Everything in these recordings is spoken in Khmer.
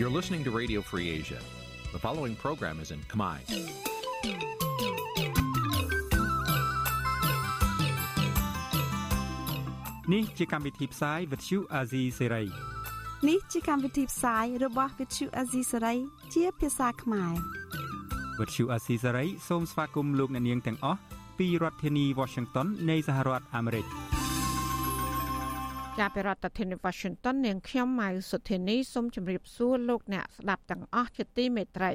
You're listening to Radio Free Asia. The following program is in Khmer. Nǐ chi càm bi tiệp xáy vệt chiu a zì sê ray នេះជាកម្មវិធីផ្សាយរបស់ Vithu Azisari ជាភាសាខ្មែរ វត្តឈូអាស៊ីសេរីសូមស្វាគមន៍លោកអ្នកនាងទាំងអស់ពីរដ្ឋធានី Washington នៃសហរដ្ឋអាមេរិក ចាប់ពីរដ្ឋធានី Washington នាងខ្ញុំម៉ៅសុធានីសូមជម្រាបសួរលោកអ្នកស្ដាប់ទាំងអស់ជាទីមេត្រី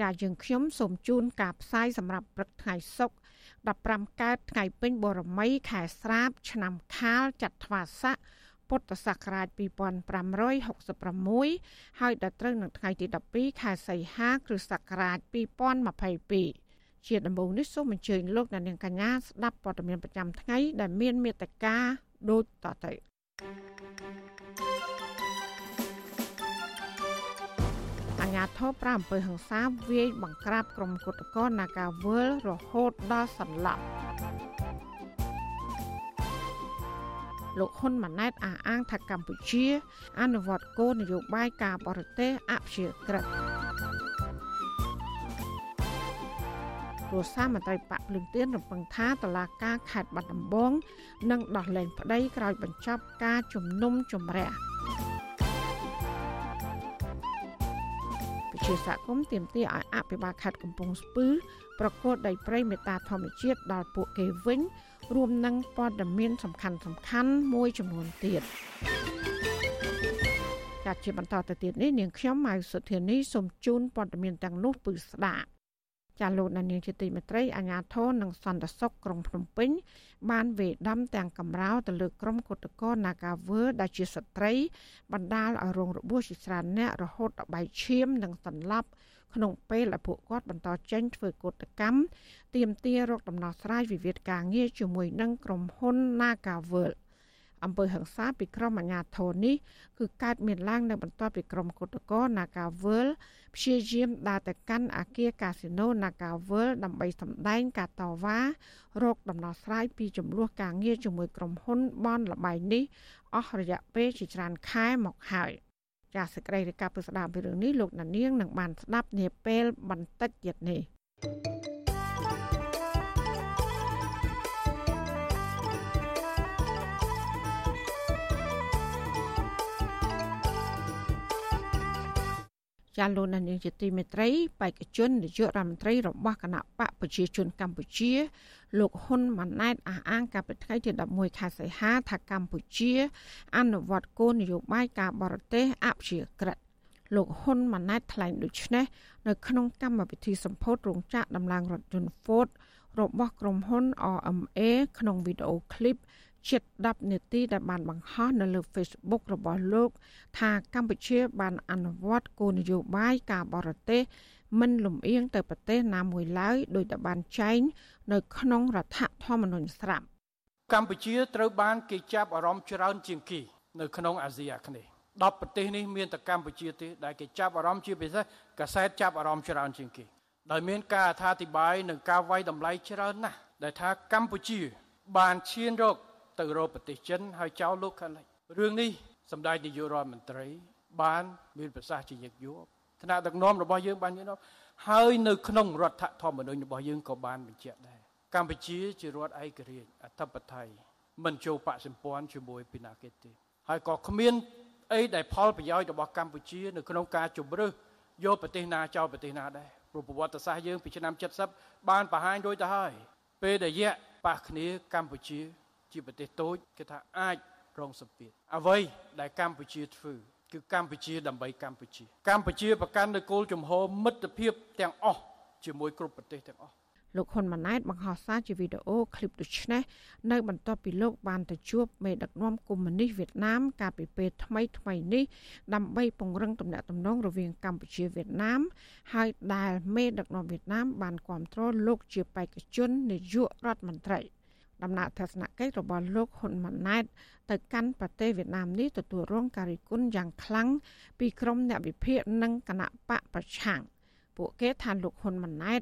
ចាយើងខ្ញុំសូមជូនការផ្សាយសម្រាប់ព្រឹកថ្ងៃសុក្រ15កើតថ្ងៃពេញបរមី ខែស្រាប ឆ្នាំខាលចត្វាស័កពុទ្ធសករាជ2566ហើយដល់ត្រូវនឹងថ្ងៃទី12ខែសីហាគ្រិស្តសករាជ2022ជាដំបូងនេះសូមអញ្ជើញលោកអ្នកនាងកញ្ញាស្ដាប់ព័ត៌មានប្រចាំថ្ងៃដែលមានមេត្តាដូចតទៅ អញ្ញាធិបប្រាអំពើហឹង្សាវាយបង្ក្រាបក្រុមគុតកោនាការវើលរហូតដល់សន្លប់លោកហ៊ុនម៉ាណែតអះអាងថាកម្ពុជា អនុវត្តគោលនយោបាយការបរទេសអព្យាក្រឹត ព្រោះសាមន្ត្រីបកភ្លឹងទៀនរំពឹងថាតឡាការខេត្តបាត់ដំបងនឹងដោះលែងប្តីក្រោយបញ្ចប់ការជំនុំជម្រះជាសហគមន៍ទាមទារឲ្យអភិបាលខេត្តកំពង់ស្ពឺប្រកួតដីព្រៃមេតាធម្មជាតិដល់ពួកគេវិញ រួមនឹងព័ត៌មានសំខាន់សំខាន់មួយចំនួនទៀតចាត់ជាបន្តទៅទៀតនេះនាងខ្ញុំម៉ៅសុធានីសូមជូនព័ត៌មានទាំងនោះពឺស្ដាប់ ចាលោកនាងជាទីមេត្រីអាញាធរនិងសន្តិសុខក្រុងភ្នំពេញ បានវេដំទាំងកំរោទៅលើក្រុមគុតកោនាការវើដែលជាស្ត្រី បណ្ដាលឲ្យរងរបួសជាច្រើនអ្នករហូតដល់បែកឈាមនិងសន្លប់ក្នុងពេលដែលពួកគាត់បន្តចេញធ្វើកោតកម្មទាមទាររកដំណោះស្រាយវិវាទការងារជាមួយនឹងក្រុមហ៊ុន Nagavel អំពើហិង្សាពីក្រុមអាជ្ញាធរនេះគឺកើតមានឡើងនៅបន្ទាប់ពីក្រុមគុតកោ Nagavel ព្យាយាមដើរទៅកាន់អគារកាស៊ីណូ Nagavel ដើម្បីសម្ដែងការតវ៉ារកដំណោះស្រាយពីចំនួនការងារជាមួយក្រុមហ៊ុនបនលបៃនេះអស់រយៈពេលជាច្រើនខែមកហើយ។ចាសសេចក្តីរាយការណ៍ពីស្ដាប់ពីរឿងនេះលោកណានៀងនឹងបានស្ដាប់នាពេលបន្តិចទៀតនេះ ចាលោកនាងជាទីមេត្រីបេក្ខជននាយករដ្ឋមន្ត្រីរបស់គណៈបកប្រជាជនកម្ពុជា លោកហ៊ុនម៉ាណែតអះអាងកាលពីថ្ងៃទី11ខែសីហាថាកម្ពុជា អនុវត្តគោលនយោបាយការបរទេសអព្យាក្រឹតលោកហ៊ុនម៉ាណែតថ្លែងដូចនេះនៅក្នុងកម្មវិធីសម្ពោធរោងចក្រដំឡើងរថយន្ត Ford របស់ក្រុមហ៊ុន RMA ក្នុងវីដេអូឃ្លីប ជិត10នាទីដែលបានបង្ហោះនៅលើ Facebook របស់លោក ថាកម្ពុជាបានអនុវត្តគោលនយោបាយការបរទេសមិនលំអៀងទៅប្រទេសណាមួយឡើយដោយតែបានចែងនៅក្នុងរដ្ឋធម្មនុញ្ញស្រាប់កម្ពុជាត្រូវបានគេចាប់អារម្មណ៍ច្រើនជាងគេនៅក្នុងអាស៊ីអាគ្នេយ៍10ប្រទេសនេះមានតែកម្ពុជាទេដែលគេចាប់អារម្មណ៍ជាពិសេសកាសែតចាប់អារម្មណ៍ច្រើនជាងគេដោយមានការអត្ថាធិប្បាយនិងការវាយតម្លៃច្រើនណាស់ដែលថាកម្ពុជា បានឈានរក ទៅរកប្រទេសចិនហើយចោលលោកខាងលិចរឿងនេះសម្ដេចនាយករដ្ឋមន្ត្រី បានមានប្រសាសន៍ជាញឹកញាប់ថ្នាក់ដឹកនាំរបស់យើងបានញឹកញាប់ហើយនៅក្នុងរដ្ឋធម្មនុញ្ញរបស់យើងក៏បានបញ្ជាក់ដែរកម្ពុជាជារដ្ឋឯករាជ្យអធិបតេយ្យមិនចូលបកសម្ព័ន្ធជាមួយពីណាគេទេហើយក៏គ្មានអីដែលផលប្រយោជន៍របស់កម្ពុជានៅក្នុងការជំរើសយកប្រទេសណាចោលប្រទេសណាដែរព្រោះប្រវត្តិសាស្ត្រយើងពីឆ្នាំ70បានបង្ហាញរួចទៅហើយពេលដែលយៈប៉ះគ្នាកម្ពុជា ជាប្រទេសតូចគេថាអាចរងសម្ពាធអ្វីដែលកម្ពុជាធ្វើគឺកម្ពុជាដើម្បីកម្ពុជា កម្ពុជាប្រកាន់នូវគោលជំហរមិត្តភាពទាំងអស់ជាមួយគ្រប់ប្រទេសទាំងអស់លោកហ៊ុនម៉ាណែតបង្ហោះសារជាវីដេអូឃ្លីបដូចនេះនៅបន្ទាប់ពីលោកបានទៅជួបមេដឹកនាំកុម្មុយនីសវៀតណាមកាលពីពេលថ្មីថ្មីនេះដើម្បីពង្រឹងទំនាក់ទំនងរវាងកម្ពុជាវៀតណាមហើយដែលមេដឹកនាំវៀតណាមបានគ្រប់គ្រងលោកជាបេក្ខជននាយករដ្ឋមន្ត្រី ដំណើរទស្សនកិច្ចរបស់លោកហ៊ុនម៉ាណែតទៅកាន់ប្រទេសវៀតណាមនេះទទួលរងការរិះគន់យ៉ាងខ្លាំងពីក្រុមអ្នកវិភាគនិងគណៈបកប្រឆាំងពួកគេថាលោកហ៊ុនម៉ាណែត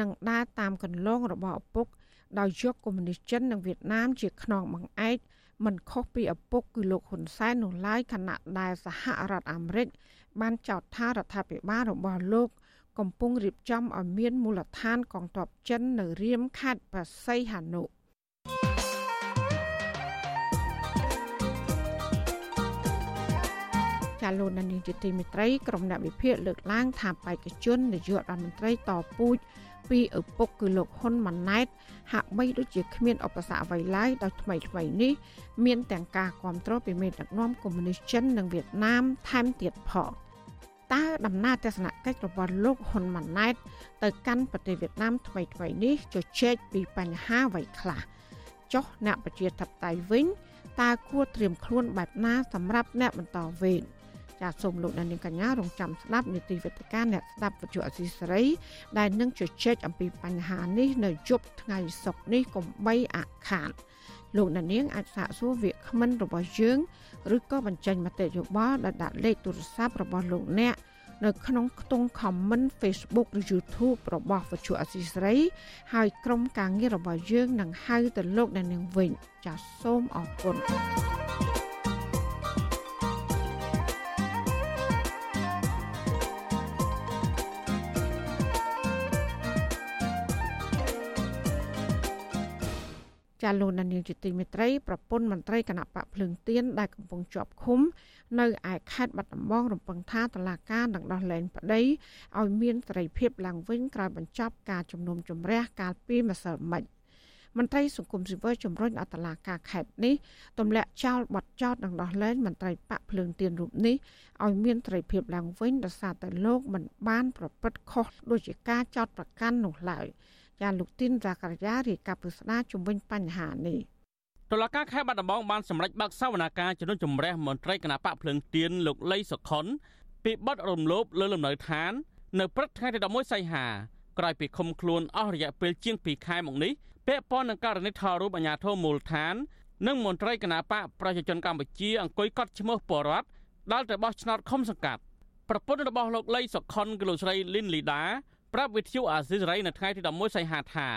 នឹងដើរតាមកន្លងរបស់ឪពុកដោយយកកុម្មុយនីសចិននិងវៀតណាមជាខ្នងបង្អែកមិនខុសពីឪពុកគឺលោកហ៊ុនសែននោះឡើយខណៈដែលសហរដ្ឋអាមេរិកបានចោទថារដ្ឋាភិបាលរបស់លោកកំពុងរៀបចំឲ្យមានមូលដ្ឋានកងទ័ពចិននៅរៀមខេត្តបាសីហនុ ចាលោកនានីជាទីមេត្រីក្រុមអ្នកវិភាគលើកឡើងថាបេក្ខជននាយករដ្ឋមន្ត្រីតពូជពីឪពុកគឺលោកហ៊ុនម៉ាណែតហាក់បីដូចជាគ្មានឧបសគ្គអ្វីឡើយដោយថ្មីថ្មីនេះមានទាំងការគ្រប់គ្រងពីមេដឹកនាំកុម្មុយនីសចិននិងវៀតណាមថែមទៀតផងតើដំណើរទស្សនកិច្ចរបស់លោកហ៊ុនម៉ាណែតទៅកាន់ប្រទេសវៀតណាមថ្មីថ្មីនេះជជែកពីបញ្ហាអ្វីខ្លះចុះអ្នកប្រជាធិបតេយ្យវិញតើគួរត្រៀមខ្លួនបែបណាសម្រាប់អ្នកបន្តវេន ចាសសូមលោកអ្នកនាងកញ្ញារងចាំស្ដាប់នីតិវិទ្យាអ្នកស្ដាប់វិទ្យុអសីសេរី ដែលនឹងជជែកអំពីបញ្ហានេះនៅយប់ថ្ងៃសុក្រនេះកុំបីអាខានលោកអ្នកនាងអាចសាកសួរវាគ្មិនរបស់យើងឬក៏បញ្ចេញមតិយោបល់ដោយដាក់លេខទូរស័ព្ទរបស់លោកអ្នកនៅក្នុងខ្ទង់ comment Facebook ឬ YouTube របស់វិទ្យុអសីស្រីហើយក្រុមការងាររបស់យើងនឹងហៅទៅលោកអ្នកនាងវិញចាសសូមអរគុណ ចាលោកនានីជាទីមេត្រីប្រពន្ធមន្ត្រីគណៈបកភ្លើងទៀនដែលកំពុងជាប់ឃុំ នៅឯខេត្តបាត់ដំបងរំពឹងថាតឡាការនឹងដោះលែងប្តីឲ្យមានសេរីភាពឡើងវិញក្រោយបញ្ចប់ការជំនុំជម្រះកាលពីម្សិលមិញមន្ត្រីសង្គមស៊ីវិលជំរុញអតឡាការខេត្តនេះទម្លាក់ចោលបទចោទនឹងដោះលែងមន្ត្រីបកភ្លើងទៀនរូបនេះឲ្យមានសេរីភាពឡើងវិញដោយសារតែលោកមិនបានប្រព្រឹត្តខុសដូចជាការចោទប្រកាន់នោះឡើយ។ ចាលោកទីនរាករយ៉ារាយការណ៍ពុស្ដាជំវិញបញ្ហានេះតុលាការខេត្តបាត់ដំបងបានសម្រេចបើកសវនាការជំនុំជម្រះមន្ត្រីគណៈបកភ្លើងទៀនលោកលីសុខុនពីបទរំលោភលើលំនៅឋាន នៅព្រឹកថ្ងៃទី11សីហាក្រោយពីឃុំខ្លួនអស់រយៈពេលជាង2ខែមកនេះពាក់ព័ន្ធនឹងករណីថតរូបអាញាធមមូលដ្ឋាននិងមន្ត្រីគណៈបកប្រជាជនកម្ពុជាអង្គុយកត់ឈ្មោះបរដ្ឋដល់ទៅបោះឆ្នោតឃុំសង្កាត់ប្រពន្ធរបស់លោកលីសុខុនគឺលោកស្រីលីនលីដា ប្រាប់វិទ្យុអាស៊ីសេរីនៅថ្ងៃទី11សីហាថា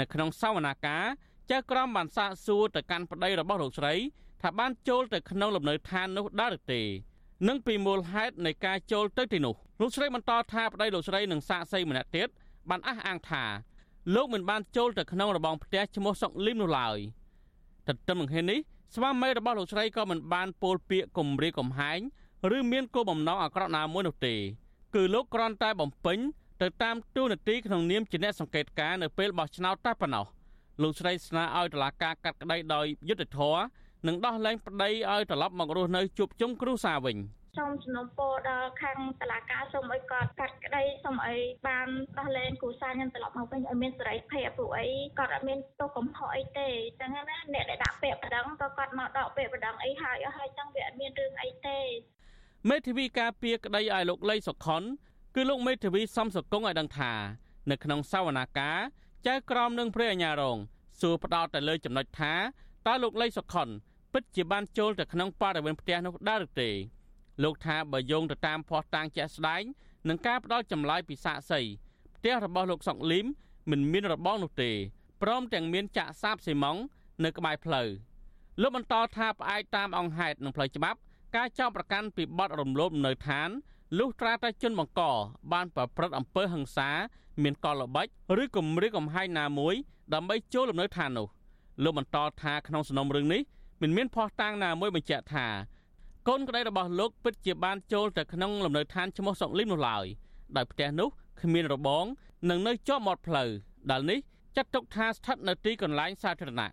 នៅក្នុងសវនាការចៅក្រមបានសាកសួរទៅកាន់ប្តីរបស់លោកស្រី ថាបានចូលទៅក្នុងលំនៅឋាននោះដែរឬទេនិងពីមូលហេតុនៃការចូលទៅទីនោះលោកស្រីបន្តថាប្តីលោកស្រីនិងសាកសីម្នាក់ទៀតបានអះអាងថាលោកមិនបានចូលទៅក្នុងរបងផ្ទះឈ្មោះសុកលឹមនោះឡើយទន្ទឹមនឹងនេះនេះស្វាមីរបស់លោកស្រីក៏មិនបានពោលពាក្យគំរាមកំហែងឬមានគោលបំណងអាក្រក់ណាមួយនោះទេ គឺលោកគ្រាន់តែបំពេញ ទៅតាមទូនាទីក្នុងនាមជាអ្នកសង្កេតការនៅពេលបោះឆ្នោតតែប៉ុណ្ណោះលោកស្រីស្នើឲ្យតុលាការកាត់ក្តីដោយយុត្តិធម៌និងដោះលែងប្តីឲ្យត្រឡប់មករស់នៅជួបជុំគ្រួសារវិញសូមសំណូមពរដល់ខាងតឡាការសូមឲ្យគាត់កាត់ក្តីសូមឲ្យបានដោះលែងគ្រួសារខ្ញុំត្រឡប់មកវិញឲ្យមានសេរីភាពព្រោះអីគាត់អត់មានទោសកំហុសអីទេចឹងណាអ្នកដែលដាក់ពាក្យបណ្ដឹងក៏គាត់មកដកពាក្យបណ្ដឹងអីហើយអស់ហើយចឹងវាអត់មានរឿងអីទេមេធាវីការពារក្តីឲ្យលោកលីសុខុន គឺលោកមេធាវីសំសកុងឲ្យដឹងថា នៅក្នុងសវនាការចៅក្រមនឹងព្រះអាញារងសួរផ្ដោតទៅលើចំណុចថាតើលោកលីសុខុនពិតជាបានចូលទៅក្នុងបរិវេណផ្ទះនោះដែរឬទេលោកថាបើយោងទៅតាមភ័ស្តុតាងជាក់ស្ដែងនឹងការផ្ដោតចម្លើយពីសាកសីផ្ទះរបស់លោកសុកលីមមិនមានរបងនោះទេព្រមទាំងមានចាក់សាបស៊ីម៉ង់នៅក្បែរផ្លូវលោកបន្តថាផ្អែកតាមអង្គហេតុនិងផ្លូវច្បាប់ ការចោទប្រកាន់ពីបទរំលោភនៅឋាន លុះត្រាតែជនបង្ក បានប្រព្រឹត្តអំពើហិង្សា មានកលល្បិចឬគំរាមកំហែងណាមួយដើម្បីចូលលំនៅឋាននោះលោកបន្តថាក្នុងសំណុំរឿងនេះមិនមានភ័ស្តុតាងណាមួយបញ្ជាក់ថាកូនក្តីរបស់លោកពិតជាបានចូលទៅក្នុងលំនៅឋានឈ្មោះសុកលីមនោះឡើយដោយផ្ទះនោះគ្មានរបងនិងនៅជាប់មាត់ផ្លូវដែលនេះចាត់ទុកថាស្ថិតនៅទីកន្លែងសាធារណៈ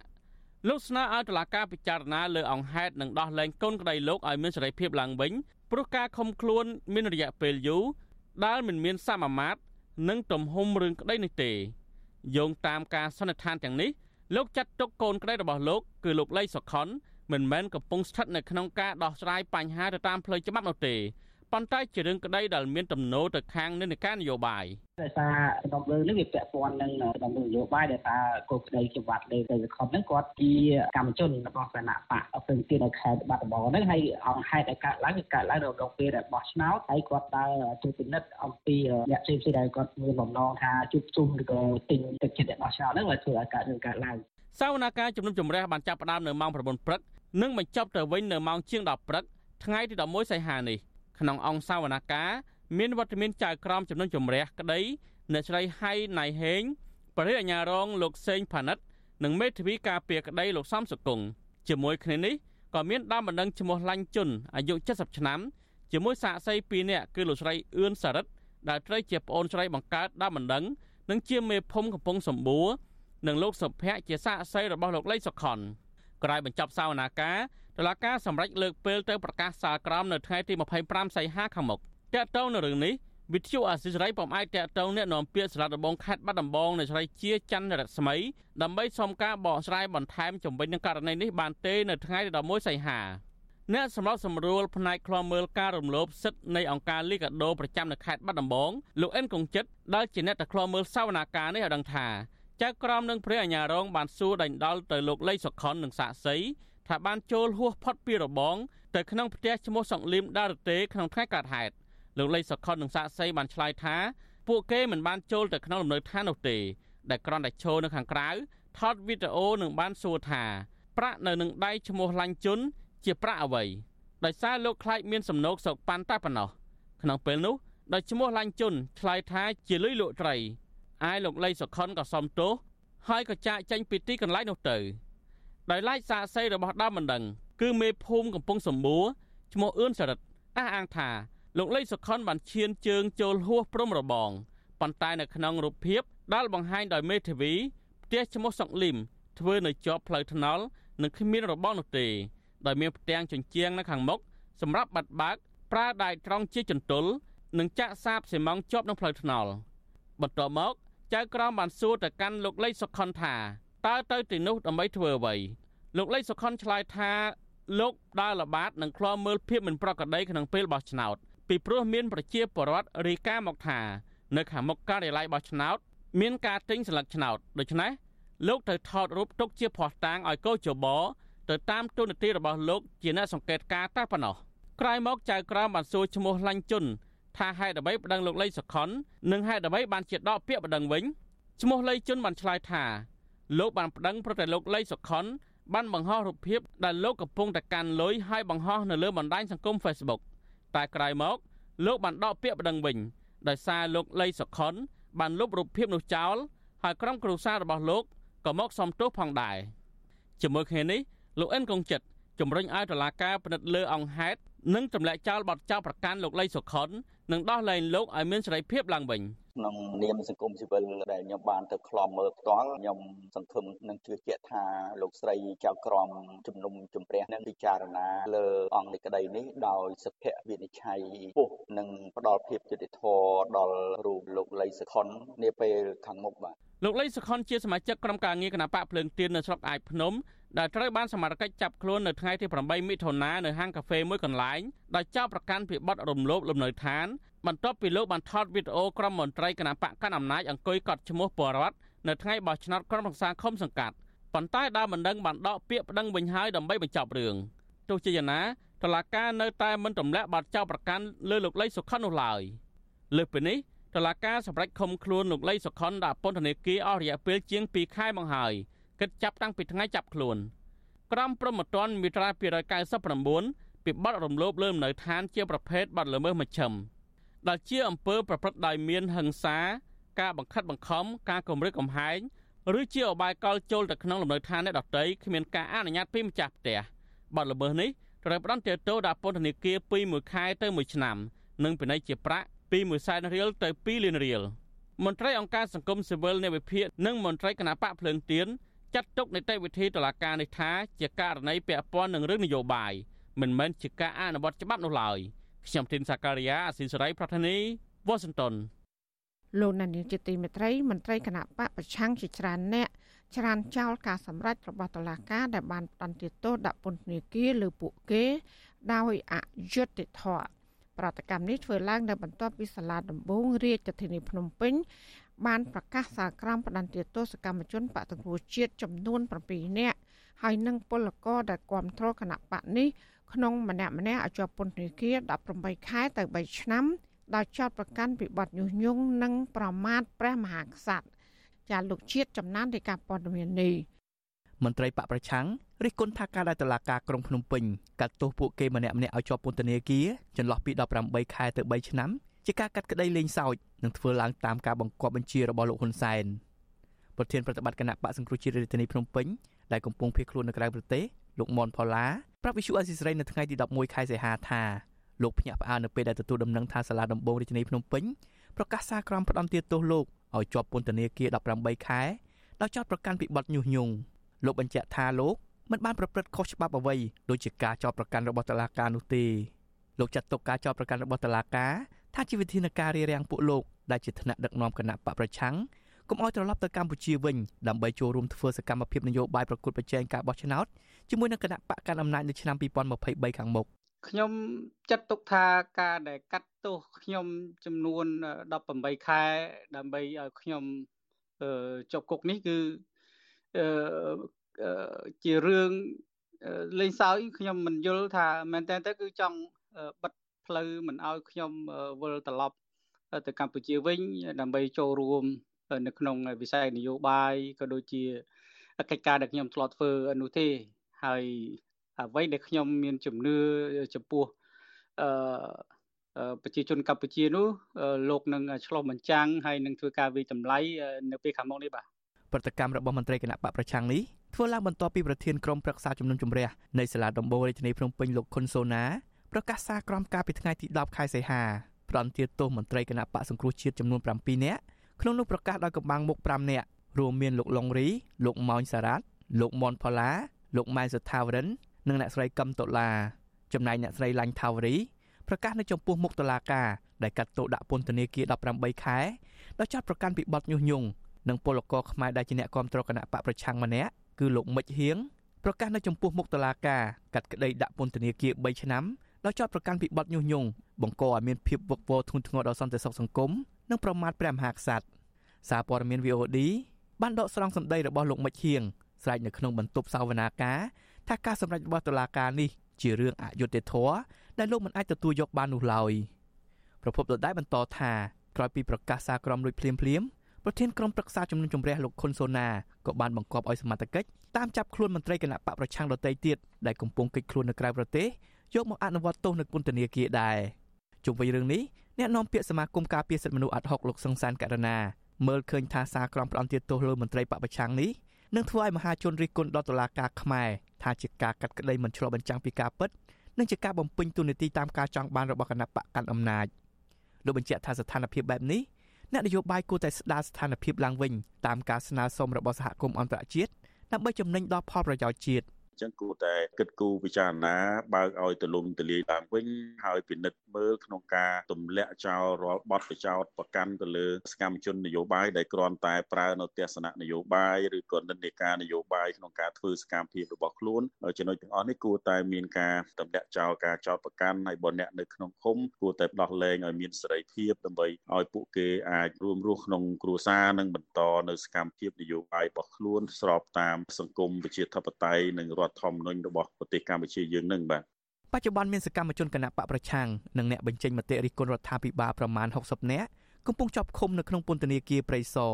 លោកស្នើឲ្យតុលាការពិចារណាលើអង្គហេតុនិងដោះលែងកូនក្តីលោកឲ្យមានសេរីភាពឡើងវិញ ព្រោះការខំខ្លួនមានរយៈពេលយូរដែលមិនមានសមាមាត្រនិងទំហំរឿងក្តីនេះទេយោងតាមការសន្និដ្ឋានទាំងនេះលោកចាត់ទុកកូនក្តីរបស់លោកគឺលោកលីសុខុនមិនមែនកំពុងស្ថិតនៅក្នុងការដោះស្រាយបញ្ហាទៅតាមផ្លូវច្បាប់នោះទេ ប៉ុន្តែជារឿងក្តីដែលមានទំនោរទៅខាងនិន្នាការនយោបាយដោយសារក្នុងរឿងនេះវាពាក់ព័ន្ធនឹងដំណើរនយោបាយដែលថាគោលក្តីជាវត្តលេខទៅខំហ្នឹងគាត់ជាកម្មជនរបស់គណៈបកអភិវឌ្ឍនៅខេត្តបាត់ដំបងហ្នឹងហើយអង្គហេតុដែលកើតឡើងគឺកើតឡើងនៅក្នុងពេលដែលបោះឆ្នោតហើយគាត់ដើរជួយពិនិត្យអំពីអ្នកផ្សេងៗដែលគាត់មានបំណងថាជួបជុំឬក៏ទិញទឹកចិត្តអ្នកបោះឆ្នោតហ្នឹងវាធ្វើឲ្យកើតរឿងកើតឡើងសវនាការជំនុំជម្រះបានចាប់ផ្ដើមនៅម៉ោង9ព្រឹកនិងបញ្ចប់ទៅវិញនៅម៉ោងជាង10ព្រឹកថ្ងៃទី11សីហានេះ ក្នុងអង្គសាវនាការមានវត្តមានចៅក្រមចំនួនជំរះក្តីអ្នកស្រីហៃណៃហេងបរិយាអាញារងលោកសេងផានិតនិងមេធាវីការពារក្តីលោកសំសុគង្គជាមួយគ្នានេះក៏មានដើមបណ្ដឹងឈ្មោះឡាញ់ជុនអាយុ70ឆ្នាំជាមួយសាកសី2នាក់គឺលោកស្រីអឿនសារិតដែលត្រូវជាប្អូនស្រីបង្កើតដើមបណ្ដឹងនិងជាមេភូមិកំពង់សម្បួរនិងលោកសុភ័ក្រជាសាកសីរបស់លោកលីសុខុនក្រោយបញ្ចប់សវនាការ តុលាការសម្រេចលើកពេលទៅប្រកាសសាលក្រមនៅថ្ងៃទី25សីហាខាងមុខតើតើនៅរឿងនេះវិទ្យុអាស៊ីសេរីពុំអាចតកតងអ្នកនាំពាក្យសាលាដំបងខេត្តបាត់ដំបងនៅស្រីជាច័ន្ទរស្មីដើម្បីសុំការបកស្រាយបន្ថែមជំវិញនឹងករណីនេះបានទេនៅថ្ងៃទី11សីហាអ្នកសម្របសម្រួលផ្នែកឃ្លាំមើលការរំលោភសិទ្ធិនៃអង្គការលីកាដូប្រចាំនៅខេត្តបាត់ដំបងលោកអិនកុងចិត្តដែលជាអ្នកទៅឃ្លាំមើលសវនាការនេះឲ្យដឹងថាចៅក្រមនឹងព្រះអាញារងបានសួរដេញដោលទៅលោកលីសុខុននិងសាក់សី ថាបានចូលហួសផុតពីរបងទៅក្នុងផ្ទះឈ្មោះសង្លៀមដារតេក្នុងថ្ងៃកើតហេតុលោកលីសុខុននិងសាក់សីបានឆ្លើយថាពួកគេមិនបានចូលទៅក្នុងលំនៅឋាននោះទេដែលគ្រាន់តែឈរនៅខាងក្រៅថតវីដេអូនិងបានសួរថាប្រាក់នៅនឹងដៃឈ្មោះឡាញ់ជុនជាប្រាក់អ្វីដោយសារលោកខ្លាចមានសំណោកសោកប៉ាន់តែប៉ុណ្ណោះក្នុងពេលនោះដោយឈ្មោះឡាញ់ជុនឆ្លើយថាជាលុយលក់ត្រីឯលោកលីសុខុនក៏សុំទោសហើយក៏ចាកចេញពីទីកន្លែងនោះទៅ ដោយឡែកសាកសីរបស់ដើមមិនដឹងគឺមេភូមិកំពង់សម្បួរឈ្មោះអឿនសរិទ្ធអះអាងថាលោកលីសុខុនបានឈានជើងចូលហួសព្រំរបងប៉ុន្តែនៅក្នុងរូបភាពដែលបង្ហាញដោយមេធាវីផ្ទះឈ្មោះសុកលឹមធ្វើនៅជាប់ផ្លូវថ្នល់និងគ្មានរបងនោះទេដោយមានផ្ទាំងជញ្ជាំងនៅខាងមុខសម្រាប់បាត់បើកប្រើដៃត្រង់ជាចន្ទុលនិងចាក់សាបសេម៉ង់ជាប់នឹងផ្លូវថ្នល់បន្ទាប់មកចៅក្រមបានសួរទៅកាន់លោកលីសុខុនថា តើទៅទីនោះដើម្បីធ្វើអ្វីលោកលីសុខុនឆ្លើយថាលោកដើរល្បាតនិងឃ្លាំមើលភាពមិនប្រក្រតីក្នុងពេលបោះឆ្នោតពីព្រោះមានប្រជាពលរដ្ឋរាយការណ៍មកថានៅខាងមុខការិយាល័យបោះឆ្នោត មានការទិញស្លឹកឆ្នោតដូច្នេះលោកត្រូវថតរូបទុកជាភ័ស្តុតាងឲ្យកោជបទៅតាមទូនាទីរបស់លោកជាអ្នកសង្កេតការតែប៉ុណ្ណោះក្រោយមកចៅក្រមបានសួរឈ្មោះឡាញ់ជុនថាហេតុអ្វីប្តឹងលោកលីសុខុននិងហេតុអ្វីបានជាដកពាក្យប្តឹងវិញឈ្មោះលីជុនបានឆ្លើយថា លោកបានប្តឹងប្រតែលោកលីសុខុនបានបង្ហោះរូបភាពដែលលោកកំពុងតែកាន់លុយហើយបង្ហោះនៅលើបណ្ដាញសង្គម Facebook តែក្រោយមកលោកបានដកពាក្យប្តឹងវិញដោយសារលោកលីសុខុនបានលុបរូបភាពនោះចោលហើយក្រុមគ្រួសាររបស់លោកក៏មកសំទោសផងដែរជាមួយគ្នានេះលោកអិនកុងចិត្តជំរុញឲ្យតុលាការពិនិត្យលើអង្គហេតុនិងទម្លាក់ចោលបទចោទប្រកាន់លោកលីសុខុននិងដោះលែងលោកឲ្យមានសេរីភាពឡើងវិញ ក្នុងនាមសង្គមស៊ីវិលដែលខ្ញុំបានទៅខ្លំមើលផ្ទាល់ខ្ញុំសង្ឃឹមនិងជឿជាក់ថាលោកស្រីចៅក្រមជំនុំជម្រះនឹងពិចារណាលើអង្គនៃក្តីនេះដោយសុភវិនិច្ឆ័យពុះនិងផ្ដល់ភាពយុត្តិធម៌ដល់រូបលោកលីសុខុននាពេលខាងមុខបាទលោកលីសុខុនជាសមាជិកក្រុមការងារគណៈបកភ្លើងទៀននៅស្រុកអាយភ្នំដែលត្រូវបានសមត្ថកិច្ចចាប់ខ្លួននៅថ្ងៃទី8មិថុនានៅហាងកាហ្វេមួយកន្លែងដោយចោទប្រកាន់ពីបទរំលោភលំនៅឋាន បន្ទាប់ពីលោកបានថតវីដេអូក្រុមមន្ត្រីគណៈបកកណ្ដាលអំណាចអង្គុយកត់ឈ្មោះបរដ្ឋនៅថ្ងៃបោះឆ្នោតក្រុមប្រឹក្សាឃុំសង្កាត់ប៉ុន្តែដើមបណ្ដឹងបានដកពាក្យប្តឹងវិញហើយដើម្បីបញ្ចប់រឿងទោះជាយ៉ាងណាតុលាការនៅតែមិនទម្លាក់បទចោទប្រកាន់លើលោកលីសុខុននោះឡើយលើសពីនេះតុលាការសម្រេចឃុំខ្លួនលោកលីសុខុនដាក់ពន្ធនាគារអស់រយៈពេលជាង2ខែមកហើយគិតចាប់តាំងពីថ្ងៃចាប់ខ្លួនក្រមព្រហ្មទណ្ឌមាត្រា299ពីបទរំលោភលើលំនៅឋានជាប្រភេទបទល្មើសមជ្ឈិម ដែលជាអំពើប្រព្រឹត្តដោយមានហិង្សា ការបង្ខិតបង្ខំការគំរាមកំហែងឬជាអបាយកលចូលទៅក្នុងលំនៅឋានអ្នកដទៃគ្មានការអនុញ្ញាតពីម្ចាស់ផ្ទះបទល្មើសនេះត្រូវផ្ដន្ទាទោសដាក់ពន្ធនាគារពី1ខែទៅ1ឆ្នាំនិងពិន័យជាប្រាក់ពី1សែនរៀលទៅ2លានរៀលមន្ត្រីអង្គការសង្គមស៊ីវិលនៃវិភាគនិងមន្ត្រីគណៈបកភ្លើងទៀនចាត់ទុកនីតិវិធីតុលាការនេះថាជាករណីពាក់ព័ន្ធនឹងរឿងនយោបាយមិនមែនជាការអនុវត្តច្បាប់នោះឡើយ ខ្ញុំទីនសាការីយ៉ាអស៊ីសេរីប្រធានីវ៉ាស៊ីនតោនលោកណានីជាទីមេត្រីមន្ត្រីគណៈបកប្រឆាំងជាច្រើនអ្នកច្រានចោលការសម្រេចរបស់តុលាការដែលបានផ្តន្ទាទោសដាក់ពន្ធនាគារលើពួកគេ ដោយអយុត្តិធម៌ប្រតិកម្មនេះធ្វើឡើងនៅបន្ទាប់ពីសាលាដំបងរាជធានីភ្នំពេញបានប្រកាសសាលក្រមផ្តន្ទាទោសកម្មជនបកតង្គ្រោះជាតិចំនួន7នាក់ហើយនិងពលករដែលគ្រប់គ្រងគណៈបកនេះ ក្នុងម្នាក់ម្នាក់ឲ្យជាប់ពន្ធនាគារ18ខែទៅ3ឆ្នាំដោយចោទប្រកាន់ពីបទញុះញង់និងប្រមាថព្រះមហាក្សត្រចាលោកជាតិចំណាននៃការព័ត៌មាននេះមន្ត្រីបកប្រឆាំងរិះគន់ថាការដែលតុលាការក្រុងភ្នំពេញកាត់ទោសពួកគេម្នាក់ម្នាក់ឲ្យជាប់ពន្ធនាគារចន្លោះពី18ខែទៅ3ឆ្នាំជាការកាត់ក្តីលេងសើចនិងធ្វើឡើងតាមការបង្គាប់បញ្ជារបស់លោកហ៊ុនសែនប្រធានប្រតិបត្តិគណៈបកសង្គ្រោះជាតិរាជធានីភ្នំពេញដែលកំពុងភៀសខ្លួននៅក្រៅប្រទេស លោកមនផល្លាប្រាប់វិសុអេស៊ីសរ៉ៃនៅថ្ងៃទី11ខែសីហាថាលោកភ្ញាក់ផ្អើលនៅពេលដែលទទួលដំណឹងថាសាលាដំបងរាជធានីភ្នំពេញប្រកាសសារក្រមផ្ដន្ទាទោសលោកឲ្យជាប់ពន្ធនាគារ18ខែដោយចោទប្រកាន់ពីបទញុះញង់លោកបញ្ជាក់ថាលោកមិនបានប្រព្រឹត្តខុសច្បាប់អ្វីដូចជាការចោទប្រកាន់របស់តុលាការនោះទេលោកចាត់ទុកការចោទប្រកាន់របស់តុលាការថាជាវិធានការរារាំងពួកលោកដែលជាថ្នាក់ដឹកនាំគណៈបកប្រឆាំង កុំឲ្យត្រឡប់ទៅកម្ពុជាវិញដើម្បីចូលរួមធ្វើសកម្មភាពនយោបាយប្រកួតប្រជែងការបោះឆ្នោតជាមួយនឹងគណៈបកកណ្ដាលអំណាចនៅឆ្នាំ2023ខាងមុខខ្ញុំចាត់ទុកថាការដែលកាត់ទោសខ្ញុំចំនួន18ខែដើម្បីឲ្យខ្ញុំជាប់គុកនេះគឺជារឿងលេងសើចខ្ញុំមិនយល់ថាមែនតើទៅគឺចង់បិទផ្លូវមិនឲ្យខ្ញុំវិលត្រឡប់ទៅកម្ពុជាវិញដើម្បីចូលរួម នៅក្នុងវិស័យនយោបាយក៏ដូចជាកិច្ចការដែលខ្ញុំធ្លាប់ធ្វើនោះទេហើយអ្វីដែលខ្ញុំមានជំនឿចំពោះអឺប្រជាជនកម្ពុជានោះលោកនឹងឆ្លោះបញ្ចាំងហើយនឹងធ្វើការវិយតម្លៃនៅពេលខាងមុខនេះបាទប្រតិកម្មរបស់មន្ត្រីគណៈបកប្រឆាំងនេះធ្វើឡើងបន្ទាប់ពីប្រធានក្រុមប្រឹក្សាជំនុំជម្រះនៃសាលាដំបូងរាជធានីភ្នំពេញលោកខុនសូណាប្រកាសសារក្រមការពីថ្ងៃទី10ខែសីហាផ្ដន្ទាទោសមន្ត្រីគណៈបកសង្គ្រោះជាតិចំនួន7នាក់ ក្នុងនោះប្រកាសដោយកម្បាំងមុខ5នាក់រួមមានលោកឡុងរីលោកម៉ោញសារ៉ាត់លោកមនផល្លាលោកម៉ែនសុថាវរិន និងអ្នកស្រីកឹមតុលាចំណែកអ្នកស្រីឡាញ់ថាវរីប្រកាសនៅចំពោះមុខតុលាការដែលកាត់ទោសដាក់ពន្ធនាគារ18ខែដោយចាត់ប្រកាន់ពីបទញុះញង់និងពលករខ្មែរដែលជាអ្នកគ្រប់គ្រងគណៈបកប្រឆាំងម្នាក់គឺលោកមិចហៀងប្រកាសនៅចំពោះមុខតុលាការកាត់ក្តីដាក់ពន្ធនាគារ3ឆ្នាំដោយចាត់ប្រកាន់ពីបទញុះញង់បង្កឲ្យមានភាពវឹកវរធ្ងន់ធ្ងរដល់សន្តិសុខសង្គមនិងប្រមាថព្រះមហាក្សត្រ សារព័ត៌មាន VOD បានដកស្រង់សម្ដីរបស់លោកមិចហៀងស្រែកនៅក្នុងបន្ទប់សវនាការថាការសម្រេចរបស់តុលាការនេះជារឿងអយុត្តិធម៌ដែលលោកមិនអាចទទួលយកបាននោះឡើយប្រពន្ធដដែលបន្តថាក្រោយពីប្រកាសសារក្រមលួចភ្លាមភ្លាមប្រធានក្រុមប្រឹក្សាជំនុំជម្រះលោកខុនសូណាក៏បានបង្គាប់ឲ្យសមត្ថកិច្ចតាមចាប់ខ្លួនមន្ត្រីគណៈបកប្រឆាំងដទៃទៀតដែលកំពុងកិច្ចខ្លួននៅក្រៅប្រទេសយកមកអនុវត្តទោសនៅពន្ធនាគារដែរជុំវិញរឿងនេះអ្នកនាំពាក្យសមាគមការពារសិទ្ធិមនុស្សអាត់ហុកលោកសង្សានករណា មើលឃើញថាសារក្រមផ្ដន្ទាទោសលើមន្ត្រីបពប្រឆាំងនេះនឹងធ្វើឲ្យមហាជនរិះគន់ដល់តុលាការខ្មែរថាជាការកាត់ក្តីមិនឆ្លុះបញ្ចាំងពីការពិតនិងជាការបំពេញទូនាទីតាមការចង់បានរបស់គណៈបកកាន់អំណាចលោកបញ្ជាក់ថាស្ថានភាពបែបនេះអ្នកនយោបាយគួរតែស្ដារស្ថានភាពឡើងវិញតាមការស្នើសុំរបស់សហគមន៍អន្តរជាតិដើម្បីចំណេញដល់ផលប្រយោជន៍ជាតិអញ្ចឹងគួរតែគិតគូរពិចារណាបើកឲ្យទលំទលាយឡើងវិញហើយពិនិត្យមើលក្នុងការទម្លាក់ចោលរាល់បទប្រចោតប្រកាន់ទៅលើសកម្មជននយោបាយដែលគ្រាន់តែប្រើនៅទស្សនៈនយោបាយឬក៏និន្នាការនយោបាយក្នុងការធ្វើសកម្មភាពរបស់ខ្លួនចំណុចទាំងអស់នេះគួរតែមានការទម្លាក់ចោលការចោតប្រកាន់ហើយបើអ្នកនៅក្នុងឃុំគួរតែដោះលែងឲ្យមានសេរីភាពដើម្បីឲ្យពួកគេអាចរួមរស់ក្នុងគ្រួសារនិងបន្តនៅសកម្មភាពនយោបាយរបស់ខ្លួនស្របតាមសង្គមប្រជាធិបតេយ្យនិងរដ្ឋធម្មនុញ្ញរបស់ប្រទេសកម្ពុជាយើងនឹងបាទបច្ចុប្បន្នមានសកម្មជនគណៈបកប្រឆាំងនិងអ្នកបញ្ចេញមតិរិះគន់រដ្ឋាភិបាលប្រមាណ60នាក់កំពុងជាប់ឃុំនៅក្នុងពន្ធនាគារព្រៃសរ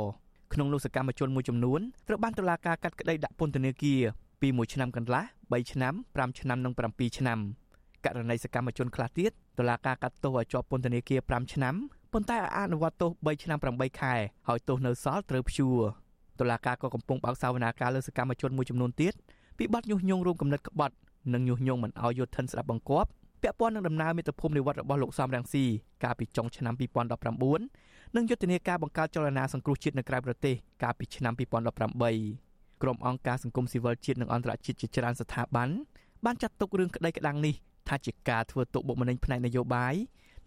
ក្នុងនោះសកម្មជនមួយចំនួនត្រូវបានតុលាការកាត់ក្តីដាក់ពន្ធនាគារពី1ឆ្នាំកន្លះ3ឆ្នាំ5ឆ្នាំនិង7ឆ្នាំករណីសកម្មជនខ្លះទៀតតុលាការកាត់ទោសឲ្យជាប់ពន្ធនាគារ5ឆ្នាំប៉ុន្តែអនុវត្តទោស3ឆ្នាំ8ខែហើយទោសនៅសល់ត្រូវព្យួរតុលាការក៏កំពុងបើកសវនាការលើសកម្មជនមួយចំនួនទៀត ពីបទញុះញង់រួមគំនិតក្បត់និងញុះញង់មិនឲ្យយោធិនស្ដាប់បង្គាប់ពាក់ព័ន្ធនឹងដំណើរមាតុភូមិនិវត្តរបស់លោកសំរងស៊ីកាលពីចុងឆ្នាំ2019និងយុទ្ធនាការបង្កើតចលនាសង្គ្រោះជាតិនៅក្រៅប្រទេសកាលពីឆ្នាំ2018ក្រុមអង្គការសង្គមស៊ីវិលជាតិនិងអន្តរជាតិជាច្រើនស្ថាប័នបានចាត់ទុករឿងក្តីក្តាំងនេះថាជាការធ្វើទុកបុកម្នេញផ្នែកនយោបាយ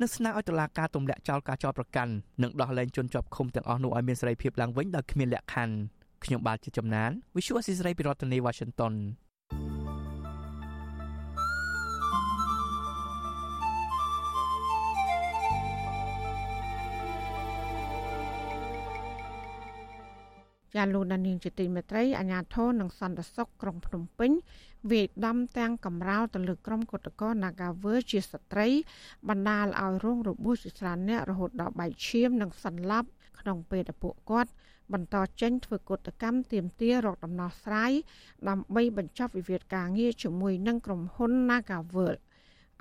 និងស្នើឲ្យតុលាការទម្លាក់ចោលការចោទប្រកាន់និងដោះលែងជនជាប់ឃុំទាំងអស់នោះឲ្យមានសេរីភាពឡើងវិញដោយគ្មានលក្ខខណ្ឌ ខ្ញុំបាទជាចំណាន Visual Assisray ពីរដ្ឋធានី Washington ចាលោកដានៀងជាទីមេត្រីអាញាធរនិងសន្តិសុខក្រុងភ្នំពេញវាយដំទាំងកំរោលទៅលើក្រុមគុតកោ Nagawer ជាស្ត្រី បណ្ដាលឲ្យរងរបួសជាច្រើនអ្នករហូតដល់បែកឈាមនិងសន្លប់ក្នុងពេលដែលពួកគាត់ បន្តចេញធ្វើកតកម្មទាមទាររកដំណោះស្រាយដើម្បីបញ្ចប់វិវាទការងារជាមួយនឹងក្រុមហ៊ុន Nagavel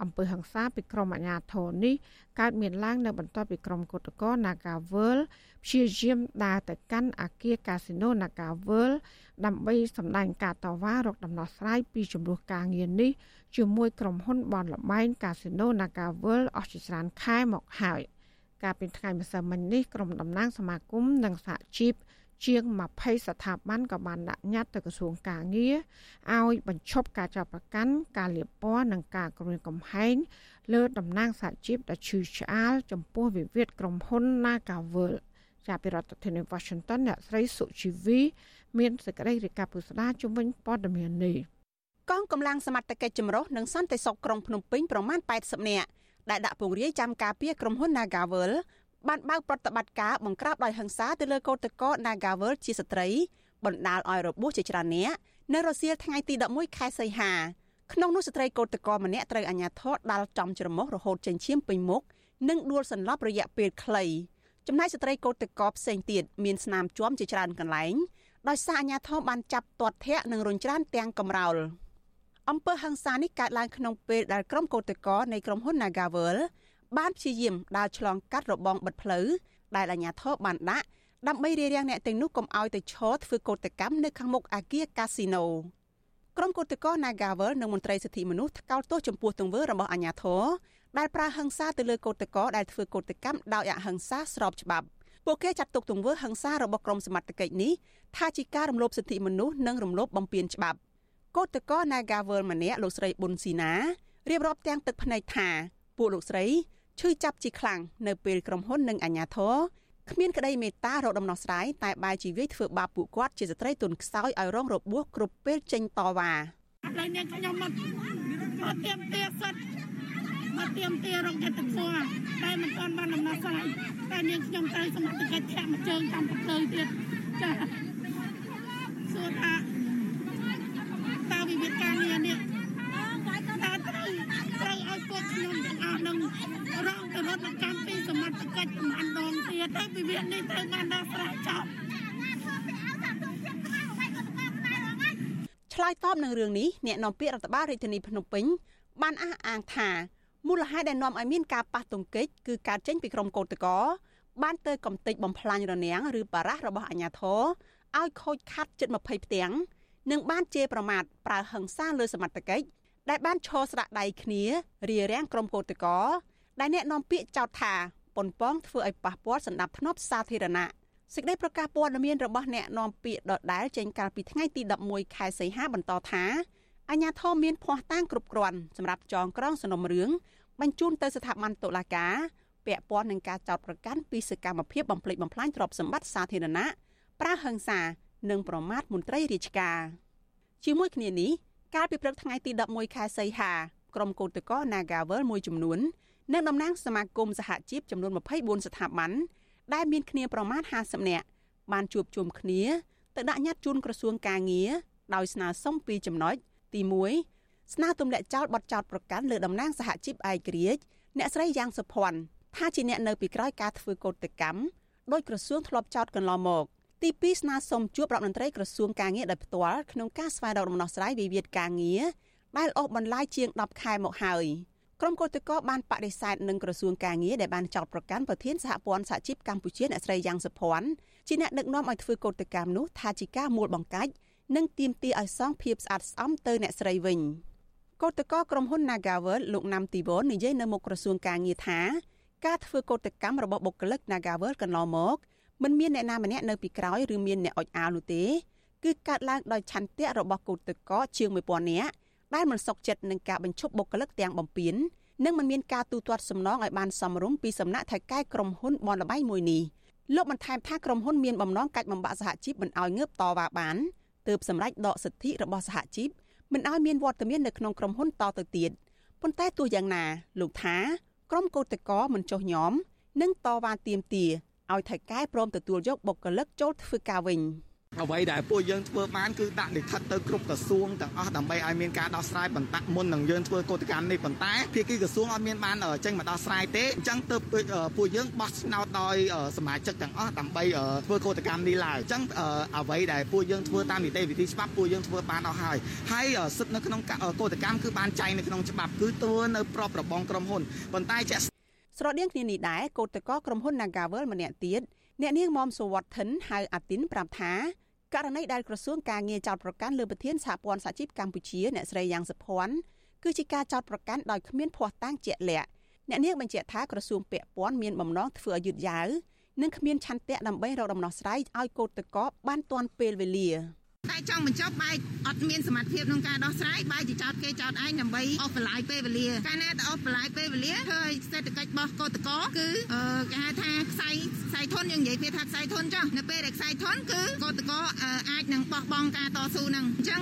អំពើហិង្សាពីក្រុមអាជ្ញាធរនេះកើតមានឡើងនៅបន្ទាប់ពីក្រុមកុតកោ Nagavel ព្យាយាមដើរទៅកាន់អគារកាស៊ីណូ Nagavel ដើម្បីសម្ដែងការតវ៉ារកដំណោះស្រាយពីចំនួនការងារនេះជាមួយក្រុមហ៊ុនបនលបែងកាស៊ីណូ Nagavel អស់ជាច្រើនខែមកហើយ កាលពីថ្ងៃម្សិលមិញនេះក្រុមតំណាងសមាគមនិងសហជីពជាង20ស្ថាប័នក៏បានដាក់ញត្តិទៅក្រសួងកាងារឲ្យបញ្ឈប់ការចាប់ប្រកាន់ការលាបពណ៌និងការគំរាមកំហែងលើតំណាងសហជីពដែលឈឺឆ្អាលចំពោះវិវាទក្រុមហ៊ុន Nagavel ចាប់ពីរដ្ឋធានី Washington អ្នកស្រីសុជីវីមានសេចក្តីរាយការណ៍ពុស្ដាជំវិញព័ត៌មាននេះកងកម្លាំងសមត្ថកិច្ចចម្រុះនិងសន្តិសុខក្រុងភ្នំពេញប្រមាណ80នាក់ ដែលដាក់ពង្រាយចាំការពារក្រុមហ៊ុន Nagavel បានបើកប្រតិបត្តិការបង្ក្រាបដោយហិង្សាទៅលើកោតក្រ Nagavel ជាស្ត្រី បណ្ដាលឲ្យរបួសជាច្រើនអ្នកនៅរសៀលថ្ងៃទី11ខែសីហាក្នុងនោះស្ត្រីកោតក្រម្នាក់ត្រូវអាជ្ញាធរដាល់ចំច្រមុះរហូតចេញឈាមពេញមុខនិងដួលសន្លប់រយៈពេលខ្លីចំណែកស្ត្រីកោតក្រផ្សេងទៀតមានស្នាមជួមជាច្រើនកន្លែងដោយសារអាជ្ញាធរបានចាប់ទាត់ធាក់និងរុញច្រានទាំងកំរោល អំពើហិង្សានេះកើតឡើងក្នុងពេលដែលក្រុមកោតក្រនៃក្រុមហ៊ុន Nagavel បានព្យាយាមដើរឆ្លងកាត់របងបិទផ្លូវដែលអាជ្ញាធរបានដាក់ដើម្បីរារាំងអ្នកទាំងនោះកុំឲ្យទៅឈរធ្វើកោតកម្មនៅខាងមុខអគារកាស៊ីណូក្រុមកោតក្រ Nagavel និងមន្ត្រីសិទ្ធិមនុស្សថ្កោលទោសចំពោះទង្វើរបស់អាជ្ញាធរដែលប្រើហិង្សាទៅលើកោតក្រដែលធ្វើកោតកម្មដោយអហិង្សាស្របច្បាប់ពួកគេចាត់ទុកទង្វើហិង្សារបស់ក្រុមសមត្ថកិច្ចនេះថាជាការរំលោភសិទ្ធិមនុស្សនិងរំលោភបំពានច្បាប់ កោតក្រ Nagavel ម្នាក់លោកស្រីប៊ុនស៊ីណារៀបរាប់ទាំងទឹកភ្នែកថាពួកលោកស្រីឈឺចាប់ជាខ្លាំងនៅពេលក្រុមហ៊ុននិងអាជ្ញាធរគ្មានក្តីមេត្តារកដំណោះស្រាយតែបែរជាវាយធ្វើបាបពួកគាត់ជាស្ត្រីទុនខ្សោយឲ្យរងរបួសគ្រប់ពេលចេញតវ៉ាឥឡូវនេះខ្ញុំមកមកទៀមទាសិតមកទៀមទារកចិត្តធម៌តែមិនទាន់បានដំណោះស្រាយតែនាងខ្ញុំត្រូវសមត្ថកិច្ចធាក់មួយជើងតាមប្រទៅទៀតចាសួរថា តើវិវាទការងារនេះតើត្រូវត្រូវឲ្យពួកខ្ញុំទាំងអស់នឹងរងទៅរដ្ឋកម្មពីសមត្ថកិច្ចប្រហែលដងទៀតទៅវិវាទនេះត្រូវបានដោះស្រាយចប់ឆ្លើយតបនឹងរឿងនេះអ្នកនាំពាក្យរដ្ឋបាលរាជធានីភ្នំពេញបានអះអាងថាមូលហេតុដែលនាំឲ្យមានការប៉ះទង្គិចគឺការចេញពីក្រមកោតកោបានទៅកំទេចបំផ្លាញរនាំងឬបារះរបស់អាជ្ញាធរឲ្យខូចខាតជិត20ផ្ទាំង និងបានជេរប្រមាថប្រើហិង្សាលើសមត្ថកិច្ចដែលបានឈរស្ដាក់ដៃគ្នារារាំងក្រុមកោតកោដែលអ្នកនាំពាក្យចោទថាប៉ុនប៉ងធ្វើឲ្យប៉ះពាល់សន្តិភាពសាធារណៈសេចក្តីប្រកាសព័ត៌មានរបស់អ្នកនាំពាក្យដដែលចេញកាលពីថ្ងៃទី11ខែសីហាបន្តថាអាញាធមមានភ័ស្តុតាងគ្រប់គ្រាន់សម្រាប់ចងក្រងសំណុំរឿងបញ្ជូនទៅស្ថាប័នតុលាការពាក់ព័ន្ធនឹងការចោទប្រកាន់ពីសកម្មភាពបំផ្លិចបំផ្លាញទ្រព្យសម្បត្តិសាធារណៈប្រើហិង្សា និងប្រមាថមន្ត្រីរាជការជាមួយគ្នានេះកាលពីព្រឹកថ្ងៃទី11ខែសីហាក្រុមកោតក្រ Nagavel មួយចំនួននិងតំណាងសមាគមសហជីពចំនួន24ស្ថាប័នដែលមានគ្នាប្រមាណ50នាក់បានជួបជុំគ្នាទៅដាក់ញត្តិជូនក្រសួងកាងារដោយស្នើសុំពីចំណុចទី1ស្នើទម្លាក់ចោលបទចោទប្រកាន់លើតំណាងសហជីពឯករាជ្យអ្នកស្រីយ៉ាងសុភ័ណ្ឌថាជាអ្នកនៅពីក្រោយការធ្វើកោតកម្មដោយក្រសួងធ្លាប់ចោទកន្លងមក ទី2ស្នើសុំជួបរដ្ឋមន្ត្រីក្រសួងការងារដោយផ្ទាល់ក្នុងការស្វែងរកដំណោះស្រាយវិវាទការងារដែលអូសបន្លាយជាង10ខែមកហើយក្រុមកោតក្របានបដិសេធនឹងក្រសួងការងារដែលបានចោទប្រកាន់ប្រធានសហព័ន្ធសហជីពកម្ពុជាអ្នកស្រីយ៉ាងសុភ័ណ្ឌជាអ្នកដឹកនាំឲ្យធ្វើកោតកម្មនោះថាជាការមួលបង្កាច់និងទាមទារឲ្យសងភាពស្អាតស្អំទៅអ្នកស្រីវិញកោតក្រក្រុមហ៊ុន Nagavel លោកណាំទីវ៉ននិយាយនៅមុខក្រសួងការងារថាការធ្វើកោតកម្មរបស់បុគ្គលិក Nagavel កន្លងមក មិនមានអ្នកណាម្នាក់នៅពីក្រោយឬមានអ្នកអុចអាលនោះទេគឺកើតឡើងដោយឆន្ទៈរបស់កោតក្រជាង1000នាក់ដែលមិនសុខចិត្តនឹងការបញ្ឈប់បុគ្គលិកទាំងបំពេញនិងមិនមានការទូទាត់សំណងឲ្យបានសមរម្យពីសំណាក់ថៅកែក្រុមហ៊ុនបនលបៃមួយនេះលោកបន្ថែមថាក្រុមហ៊ុនមានបំណងកាច់បំបាក់សហជីពមិនឲ្យងើបតវ៉ាបានទើបសម្រេចដកសិទ្ធិរបស់សហជីពមិនឲ្យមានវត្តមាននៅក្នុងក្រុមហ៊ុនតទៅទៀតប៉ុន្តែទោះយ៉ាងណា លោកថាក្រុមកោតក្រមិនចុះញោមនិងតវ៉ាទាមទារ ឲ្យថៃកែព្រមទទួលយកបុគ្គលិកចូលធ្វើការវិញអ្វីដែលពួកយើងធ្វើបានគឺដាក់លិខិតទៅគ្រប់ក្រសួងទាំងអស់ដើម្បីឲ្យមានការដោះស្រាយបន្តមុននឹងយើងធ្វើកោតកម្មនេះប៉ុន្តែភាគីក្រសួងអត់មានបានចេញមកដោះស្រាយទេអញ្ចឹងទើបពួកយើងបោះឆ្នោតដោយសមាជិកទាំងអស់ដើម្បីធ្វើកោតកម្មនេះឡើងអញ្ចឹងអ្វីដែលពួកយើងធ្វើតាមនីតិវិធីច្បាប់ពួកយើងធ្វើបានអស់ហើយហើយសិទ្ធិនៅក្នុងកោតកម្មគឺបានចែងនៅក្នុងច្បាប់គឺធ្វើនៅប្របរបងក្រុមហ៊ុនប៉ុន្តែជាក់ ស្រដៀងគ្នានេះដែរកោតក្រក្រុមហ៊ុន Nagavel ម្នាក់ទៀតអ្នកនាងមុំសុវត្ថិនហៅអាទីនប្រាប់ថាករណីដែលក្រសួងការងារចោតប្រកាន់លើប្រធានសហព័ន្ធសហជីពកម្ពុជាអ្នកស្រីយ៉ាងសុភ័ណ្ឌគឺជាការចោតប្រកាន់ដោយគ្មានភ័ស្តុតាងជាក់លាក់អ្នកនាងបញ្ជាក់ថាក្រសួងពាក់ព័ន្ធមានបំណងធ្វើឲ្យយឺតយ៉ាវនិងគ្មានឆន្ទៈដើម្បីរកដំណោះស្រាយឲ្យកោតតកបានទាន់ពេលវេលា តែចង់បញ្ចប់បែរអត់មានសមត្ថភាពក្នុងការដោះស្រាយបែរជាចោតគេចោតឯងដើម្បីអស់បន្លាយពេលវេលាកាលណាទៅអស់បន្លាយពេលវេលាធ្វើឲ្យសេដ្ឋកិច្ចរបស់កោតកោគឺគេហៅថាខ្សែខ្សែធនយើងនិយាយពីថាខ្សែធនចុះនៅពេលដែលខ្សែធនគឺកោតកោអាចនឹងបោះបង់ការតស៊ូនឹងអញ្ចឹង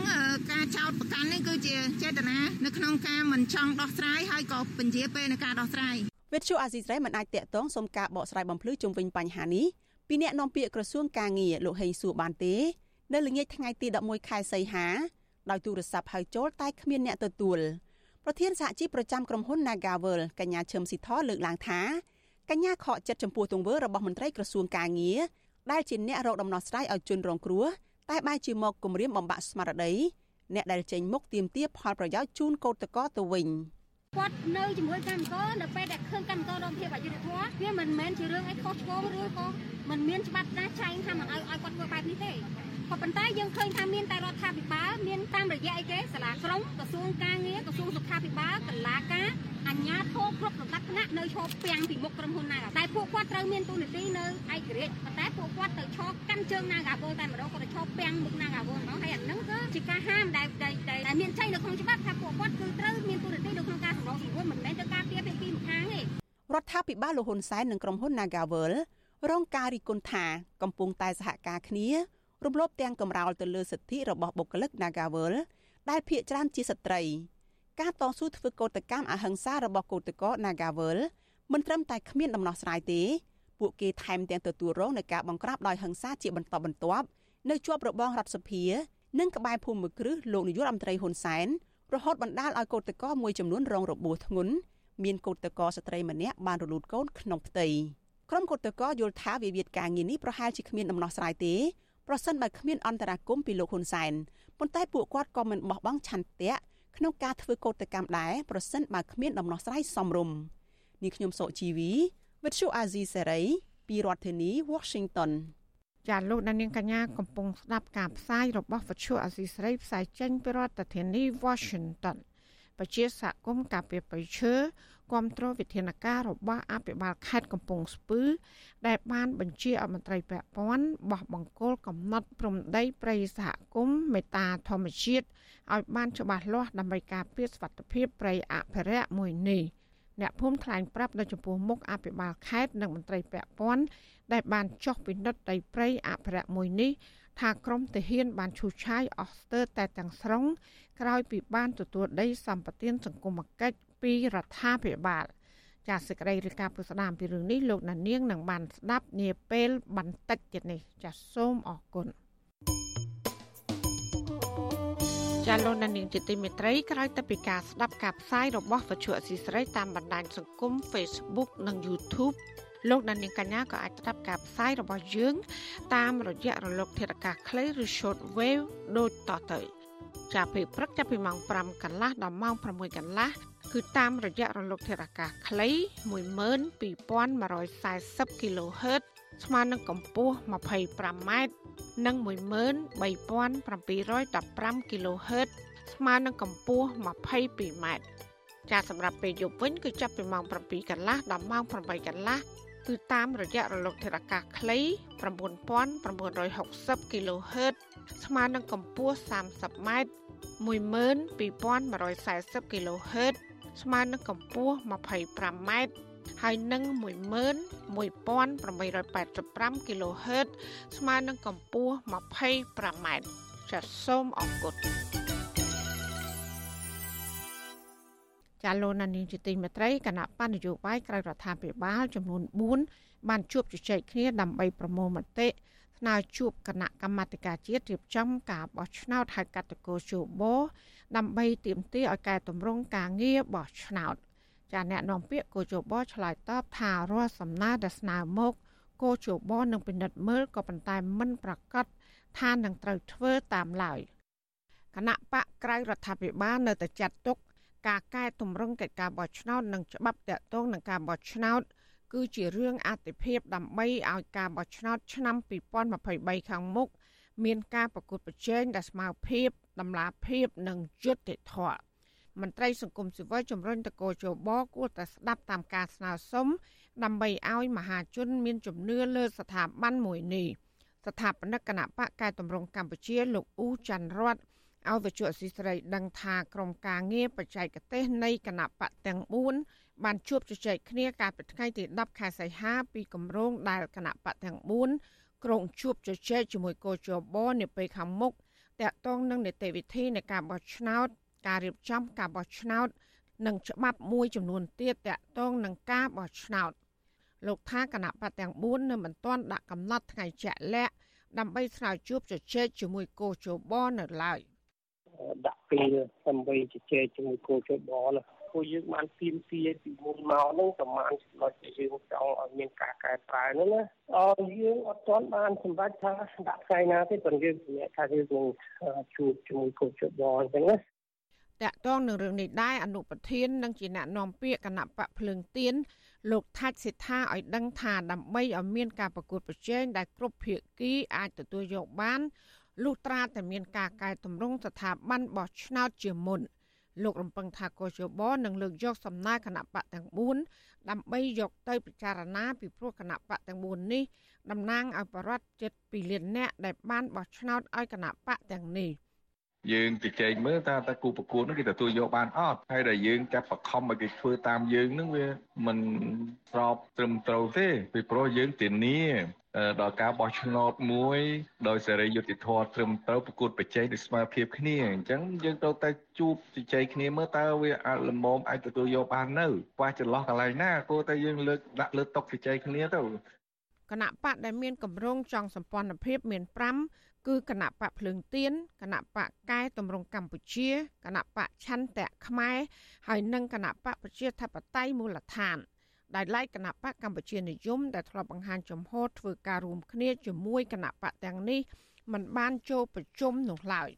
ការចោតប្រកាន់នេះគឺជាចេតនានៅក្នុងការមិនចង់ដោះស្រាយហើយក៏ពន្យាពេលនៃការដោះស្រាយវិទ្យុអាស៊ីសេរីមិនអាចតាក់ទងសុំការបកស្រាយបំភ្លឺជុំវិញបញ្ហានេះពីអ្នកនាំពាក្យក្រសួងការងារលោកហេងសួរបានទេ នៅល្ងាចថ្ងៃទី11ខែសីហាដោយទូរស័ព្ទហៅចូលតែគ្មានអ្នកទទួលប្រធានសហជីពប្រចាំក្រុមហ៊ុន Nagavel កញ្ញាឈឹមស៊ីធលើកឡើងថាកញ្ញាខកចិត្តចំពោះទង្វើរបស់មន្ត្រីក្រសួងកាងារដែលជាអ្នករកដំណោះស្រាយឲ្យជនរងគ្រោះតែបែរជាមកគំរាមបំបាក់ស្មារតីអ្នកដែលចេញមុខទាមទារផលប្រយោជន៍ជូនកោតក្រទៅវិញគាត់នៅជាមួយកម្មករនៅពេលដែលឃើញកម្មកររងភាពអយុត្តិធម៌វាមិនមែនជារឿងអីខុសឆ្គងឬក៏មិនមានច្បាប់ណាចែងថាមិនឲ្យឲ្យគាត់ធ្វើបែបនេះទេ ក៏ប៉ុន្តែយើងឃើញថាមានតែរដ្ឋាភិបាលមានតាមរយៈអីគេសាលាក្រុងក្រសួងការងារក្រសួងសុខាភិបាលកលាការអញ្ញាធមគ្រប់លំដាប់ថ្នាក់នៅឈរពាំងពីមុខក្រុមហ៊ុនណាតែពួកគាត់ត្រូវមានទូនាទីនៅឯករាជ្យប៉ុន្តែពួកគាត់ទៅឈរកាន់ជើង Nagawol តែម្ដងគាត់ទៅឈរពាំងមុខ Nagawol ម្ដងហើយអាហ្នឹងគឺជាការហាមដែលដែលមានចែងនៅក្នុងច្បាប់ថាពួកគាត់គឺត្រូវមានទូនាទីនៅក្នុងការសម្របសម្រួលមិនមែនទៅការពារពីពីម្ខាងទេរដ្ឋាភិបាលលោកហ៊ុនសែននិងក្រុមហ៊ុន Nagawol រងការរិះគន់ថាកំពុងតែសហការគ្នា រំលោភទាំងកំរោលទៅលើសិទ្ធិរបស់បុគ្គលិក Nagawal ដែលភ ieck ច្រើនជាស្ត្រីការតស៊ូធ្វើកោតកម្មអហិង្សារបស់កោតក្រ Nagawal មិនត្រឹមតែគ្មានដំណោះស្រាយទេពួកគេថែមទាំងទទួលរងនឹងការបង្ក្រាបដោយហិង្សាជាបន្តបន្ទាប់នៅជាប់របងរដ្ឋសភានិងក្បែរភូមិគ្រឹះលោកនាយករដ្ឋមន្ត្រីហ៊ុនសែនរហូតបណ្ដាលឲ្យកោតក្រមួយចំនួនរងរបួសធ្ងន់មានកោតក្រស្ត្រីម្នាក់បានរលូតកូនក្នុងផ្ទៃក្រុមកោតក្រយល់ថាវិវាទការងារនេះប្រហែលជាគ្មានដំណោះស្រាយទេ ប្រសិនបើគ្មានអន្តរាគមពីលោកហ៊ុនសែនប៉ុន្តែពួកគាត់ក៏មិនបោះបង់ឆន្ទៈក្នុងការធ្វើកោតកម្មដែរប្រសិនបើគ្មានដំណោះស្រាយសមរម្យនេះខ្ញុំសុជីវីវិទ្យុអាស៊ីសេរីពីរដ្ឋធានី Washington ចាលោកដានៀងកញ្ញាកំពុងស្ដាប់ការផ្សាយរបស់វិទ្យុអាស៊ីសេរីផ្សាយចេញពីរដ្ឋធានី Washington ពជាសហគមន៍ការពីបៃឈើ គ្រប់គ្រងវិធានការរបស់អភិបាលខេត្តកំពង់ស្ពឺ ដែលបានបញ្ជាឲ្យមន្ត្រីពាក់ព័ន្ធបោះបង្គោលកំណត់ព្រំដីព្រៃសហគមន៍មេតាធម្មជាតិឲ្យបានច្បាស់លាស់ដើម្បីការពារសុវត្ថិភាពព្រៃអភិរក្សមួយនេះអ្នកភូមិថ្លែងប្រាប់នៅចំពោះមុខអភិបាលខេត្តនិងមន្ត្រីពាក់ព័ន្ធដែលបានចុះពិនិត្យដីព្រៃអភិរក្សមួយនេះថាក្រមទាហានបានឈូសឆាយអស់ស្ទើរតែទាំងស្រុងក្រោយពីបានទទួលដីសម្បត្តិសង្គមគិច្ច ពីរដ្ឋាភិបាលចាសសេចក្តីរាយការណ៍ពុស្ដាមពីរឿងនេះលោកណានៀងនឹងបានស្ដាប់នាពេលបន្តិចទៀតនេះចាសសូមអរគុណចាលោកណានៀងជាទីមេត្រីក្រោយទៅពីការស្ដាប់ការផ្សាយរបស់វិទ្យុអសីស្រីតាមបណ្ដាញសង្គម Facebook និង YouTube លោកដានៀងកញ្ញាក៏អាចស្ដាប់ការផ្សាយរបស់យើង តាមរយៈរលក ធាតុអាកាសខ្លីឬ short wave ដូចតទៅ ចាប់ពីព្រឹកចាប់ពីម៉ោង5កន្លះដល់ម៉ោង6កន្លះ គឺតាមរយៈរលកធាតុអាកាសខ្លី12140 kHz ស្មើនឹងកម្ពស់ 25m និង13715 kHz ស្មើនឹងកម្ពស់ 22m ចាសម្រាប់ពេលយប់វិញគឺចាប់ពីម៉ោង7កន្លះដល់ម៉ោង8កន្លះគឺតាមរយៈរលកធាតុអាកាសខ្លី9960 kHz ស្មើនឹងកម្ពស់ 30m 12140 kHz ស្មើនឹងកម្ពស់ 25m ហើយនឹង11885 kHz ស្មើនឹងកម្ពស់ 25m ចាសសូមអរគុណចាលោកណានីជាទីមេត្រីគណៈបញ្ញយោបាយក្រៅរដ្ឋាភិបាលចំនួន4បានជួបជជែកគ្នាដើម្បីប្រមូលមតិស្ស្នើជួបគណៈកម្មាធិការជាតិរៀបចំការបោះឆ្នោតហៅកាត់តកោជប ដើម្បីទាមទារឲ្យកែតម្រង់ការងារបោះឆ្នោតចាអ្នកនាំពាក្យកោជបឆ្លើយតបថារាល់សំណើដែលស្នើមកកោជបនឹងពិនិត្យមើលក៏ប៉ុន្តែមិនប្រកាសថានឹងត្រូវធ្វើតាមឡើយគណៈបកក្រៅរដ្ឋាភិបាលនៅតែចាត់ទុកការកែតម្រង់កិច្ចការបោះឆ្នោតនិងច្បាប់តាក់ទងនឹងការបោះឆ្នោតគឺជារឿងអតិភិបដើម្បីឲ្យការបោះឆ្នោតឆ្នាំ2023ខាងមុខមានការប្រកួតប្រជែងដែលស្មើភាព តម្លាភាពនិងយុត្តិធម៌មន្ត្រីសង្គមស៊ីវិលជំរុញតកោជបគួរតែស្ដាប់តាមការស្នើសុំដើម្បីឲ្យមហាជនមានជំនឿលើស្ថាប័នមួយនេះស្ថាបនិកគណៈបកកែតម្រង់កម្ពុជាលោកអ៊ូច័ន្ទរតឲ្យវិជ្ជាអសីស្រីដឹងថាក្រុមការងារបច្ចេកទេសនៃគណៈបកទាំង4បានជួបជជែកគ្នាកាលពីថ្ងៃទី10ខែសីហាពីគម្រោងដែលគណៈបកទាំង4ក្រុងជួបជជែកជាមួយកោជបនាពេលខាងមុខ តាក់ទងនឹងនីតិវិធីនៃការបោះឆ្នោត ការរៀបចំការបោះឆ្នោត និងច្បាប់មួយចំនួនទៀតតាក់ទងនឹងការបោះឆ្នោតលោកថាគណៈបកទាំង4នៅមិនទាន់ដាក់កំណត់ថ្ងៃជាក់លាក់ដើម្បីស្នើជួបជជែកជាមួយកោជបនៅឡើយដាក់ពេលដើម្បីជជែកជាមួយគោជបណា ពួកយើងបានទៀមទាពីមុនមកហ្នឹងប្រហែលចំណុចដែលយើងចង់ឲ្យមានការកែប្រែហ្នឹងណាអរយើងអត់ទាន់បានសម្រេចថាដាក់ថ្ងៃណាទេប៉ុន្តែយើងសម្រេចថាយើងនឹងជួបជាមួយគោជបអញ្ចឹងណាតកតងនឹងរឿងនេះដែរអនុប្រធាននិងជាអ្នកនាំពាក្យគណៈបកភ្លើងទៀនលោកថាច់សិដ្ឋាឲ្យដឹងថាដើម្បីឲ្យមានការប្រកួតប្រជែងដែលគ្រប់ភាគីអាចទទួលយកបានលុះត្រាតែមានការកែតម្រង់ស្ថាប័នបោះឆ្នោតជាមុន លោករំពឹងថាកោជបនឹងលើកយកសំណើគណៈបកទាំង4ដើម្បីយកទៅពិចារណាពីព្រោះគណៈបកទាំង4នេះតំណាងឲ្យបរិវត្តចិត្ត2លាននាក់ដែលបានបោះឆ្នោតឲ្យគណៈបកទាំងនេះ។ យើងទៅចែកមើលតើតើគូប្រកួតនោះគេទទួលយកបានអត់ហើយដែលយើងចាប់បខំឲ្យគេធ្វើតាមយើងនឹងវាមិនស្របត្រឹមត្រូវទេពីព្រោះយើងធានាដល់ការបោះឆ្នោតមួយដោយសេរីយុត្តិធម៌ត្រឹមត្រូវប្រកួតប្រជែងដោយស្មើភាពគ្នាអញ្ចឹងយើងត្រូវតែជួបជជែកគ្នាមើលតើវាអាចលំមអាចទទួលយកបាននៅខ្វះចន្លោះកន្លែងណាគួរតែយើងលើកដាក់លើតុជជែកគ្នាទៅគណៈបកដែលមានកម្រងចង់សម្ព័ន្ធភាពមាន5 គឺគណៈបកភ្លើងទៀនគណៈបកកែតម្រង់កម្ពុជាគណៈបកឆន្ទៈខ្មែរហើយនិងគណៈបកប្រជាធិបតេយ្យមូលដ្ឋានដែលឡែកគណៈបកកម្ពុជានិយមដែលធ្លាប់បង្ហាញចំហធ្វើការរួមគ្នាជាមួយគណៈបកទាំងនេះมันបានចូលប្រជុំនោះឡើយ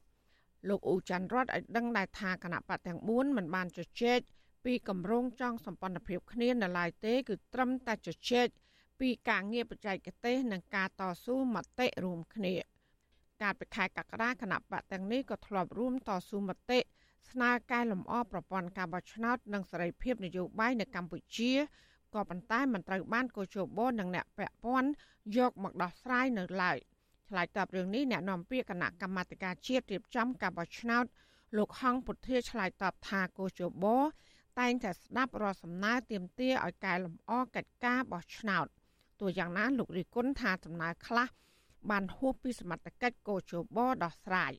លោកអ៊ូច័ន្ទរតឲ្យដឹងដែរថាគណៈបកទាំង4มันបានជជែកពីគម្រោងចង់សម្ព័ន្ធភាពគ្នានៅឡើយទេគឺត្រឹមតែជជែកពីការងារបច្ចេកទេសនិងការតស៊ូមតិរួមគ្នា។ កាលពីខែកក្កដាគណៈបកទាំងនេះក៏ធ្លាប់រួមតស៊ូមតិស្នើកែលម្អប្រព័ន្ធការបោះឆ្នោតនិងសេរីភាពនយោបាយនៅកម្ពុជាក៏ប៉ុន្តែមិនត្រូវបានកោជបនិងអ្នកពាក់ព័ន្ធយកមកដោះស្រាយនៅឡើយឆ្លើយតបរឿងនេះអ្នកនាំពាក្យគណៈកម្មាធិការជាតិរៀបចំការបោះឆ្នោតលោកហងពុធាឆ្លើយតបថាកោជបតែងតែស្ដាប់រាល់សំណើទាមទារឲ្យកែលម្អកិច្ចការបោះឆ្នោតទោះយ៉ាងណាលោករីគុណថាដំណើរខ្លះ បានហួសពីសមត្ថកិច្ចកោជបដោះស្រាយ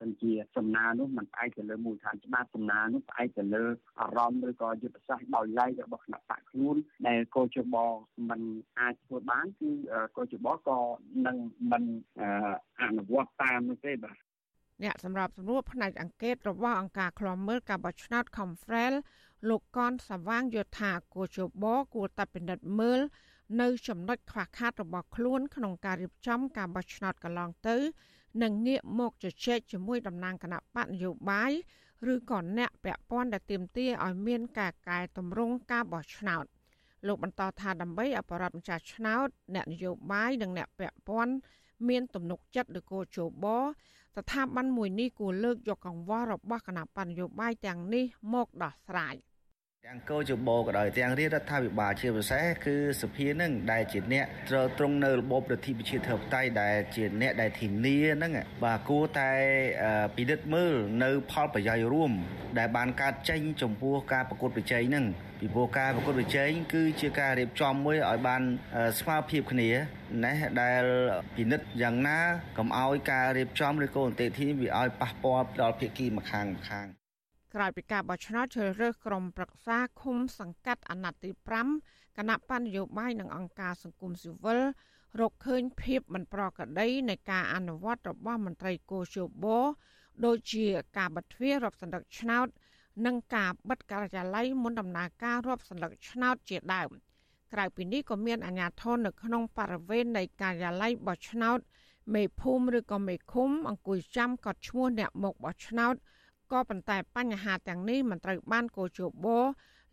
ទាំងជាសំណើនោះมันផ្អែកទៅលើមូលដ្ឋានច្បាប់សំណើនោះផ្អែកទៅលើអារម្មណ៍ឬក៏យុទ្ធសាស្ត្រដោយឡែករបស់គណៈបកខ្លួនដែលកោជបมันអាចធ្វើបានគឺកោជបក៏នឹងមិនអនុវត្តតាមនោះទេបាទអ្នកសម្របសម្រួលផ្នែកអង្កេតរបស់អង្គការឃ្លាំមើលការបោះឆ្នោត Confrel លោកកនសវាងយល់ថាកោជបគួរតែពិនិត្យមើល នៅចំណុចខ្វះខាតរបស់ខ្លួនក្នុងការរៀបចំការបោះឆ្នោតកន្លងទៅនិងងាកមកជជែកជាមួយតំណាងគណៈបកនយោបាយឬក៏អ្នកពាក់ព័ន្ធដែលទាមទារឲ្យមានការកែតម្រង់ការបោះឆ្នោតលោកបន្តថាដើម្បីអបរដ្ឋម្ចាស់ឆ្នោតអ្នកនយោបាយនិងអ្នកពាក់ព័ន្ធមានទំនុកចិត្តលើគោជបស្ថាប័នមួយនេះគួរលើកយកកង្វល់របស់គណៈបញ្ញយោបាយទាំងនេះមកដោះស្រាយ។ ទាំងកោជបក៏ដោយទាំងរាជរដ្ឋាភិបាលជាពិសេសគឺសភានឹងដែលជាអ្នកត្រួតត្រងនៅរបបរដ្ឋាភិបាលធិបតេយ្យដែលជាអ្នកដែលធានាហ្នឹងបាទគួរតែពិនិត្យមើលនៅផលប្រយោជន៍រួម ដែលបានកើតចេញចំពោះការប្រកួតប្រជែងហ្នឹងពីព្រោះការប្រកួតប្រជែងគឺជាការរៀបចំមួយឲ្យបានស្មើភាពគ្នាណាដែលពិនិត្យយ៉ាងណាកុំឲ្យការរៀបចំឬក៏អន្តេធីវាឲ្យប៉ះពាល់ដល់ភាគីម្ខាងម្ខាង ក្រោយពីការបោះឆ្នោតជ្រើសរើសក្រុមប្រឹក្សាឃុំសង្កាត់អាណត្តិទី5គណៈបញ្ញយោបាយនិងអង្គការសង្គមស៊ីវិលរកឃើញភាពមិនប្រក្រតីនៃការអនុវត្តរបស់មន្ត្រីកោជបដូចជាការបិទទ្វាររាប់សន្លឹកឆ្នោត និងការបិទការិយាល័យមុនដំណើរការរាប់សន្លឹកឆ្នោតជាដើមក្រៅពីនេះក៏មានអាជ្ញាធរនៅក្នុងបរិវេណនៃការិយាល័យបោះឆ្នោតមេភូមិឬក៏មេឃុំអង្គុយចាំកត់ឈ្មោះអ្នកមកបោះឆ្នោត ក៏ប៉ុន្តែបញ្ហាទាំងនេះមិនត្រូវបានកោជប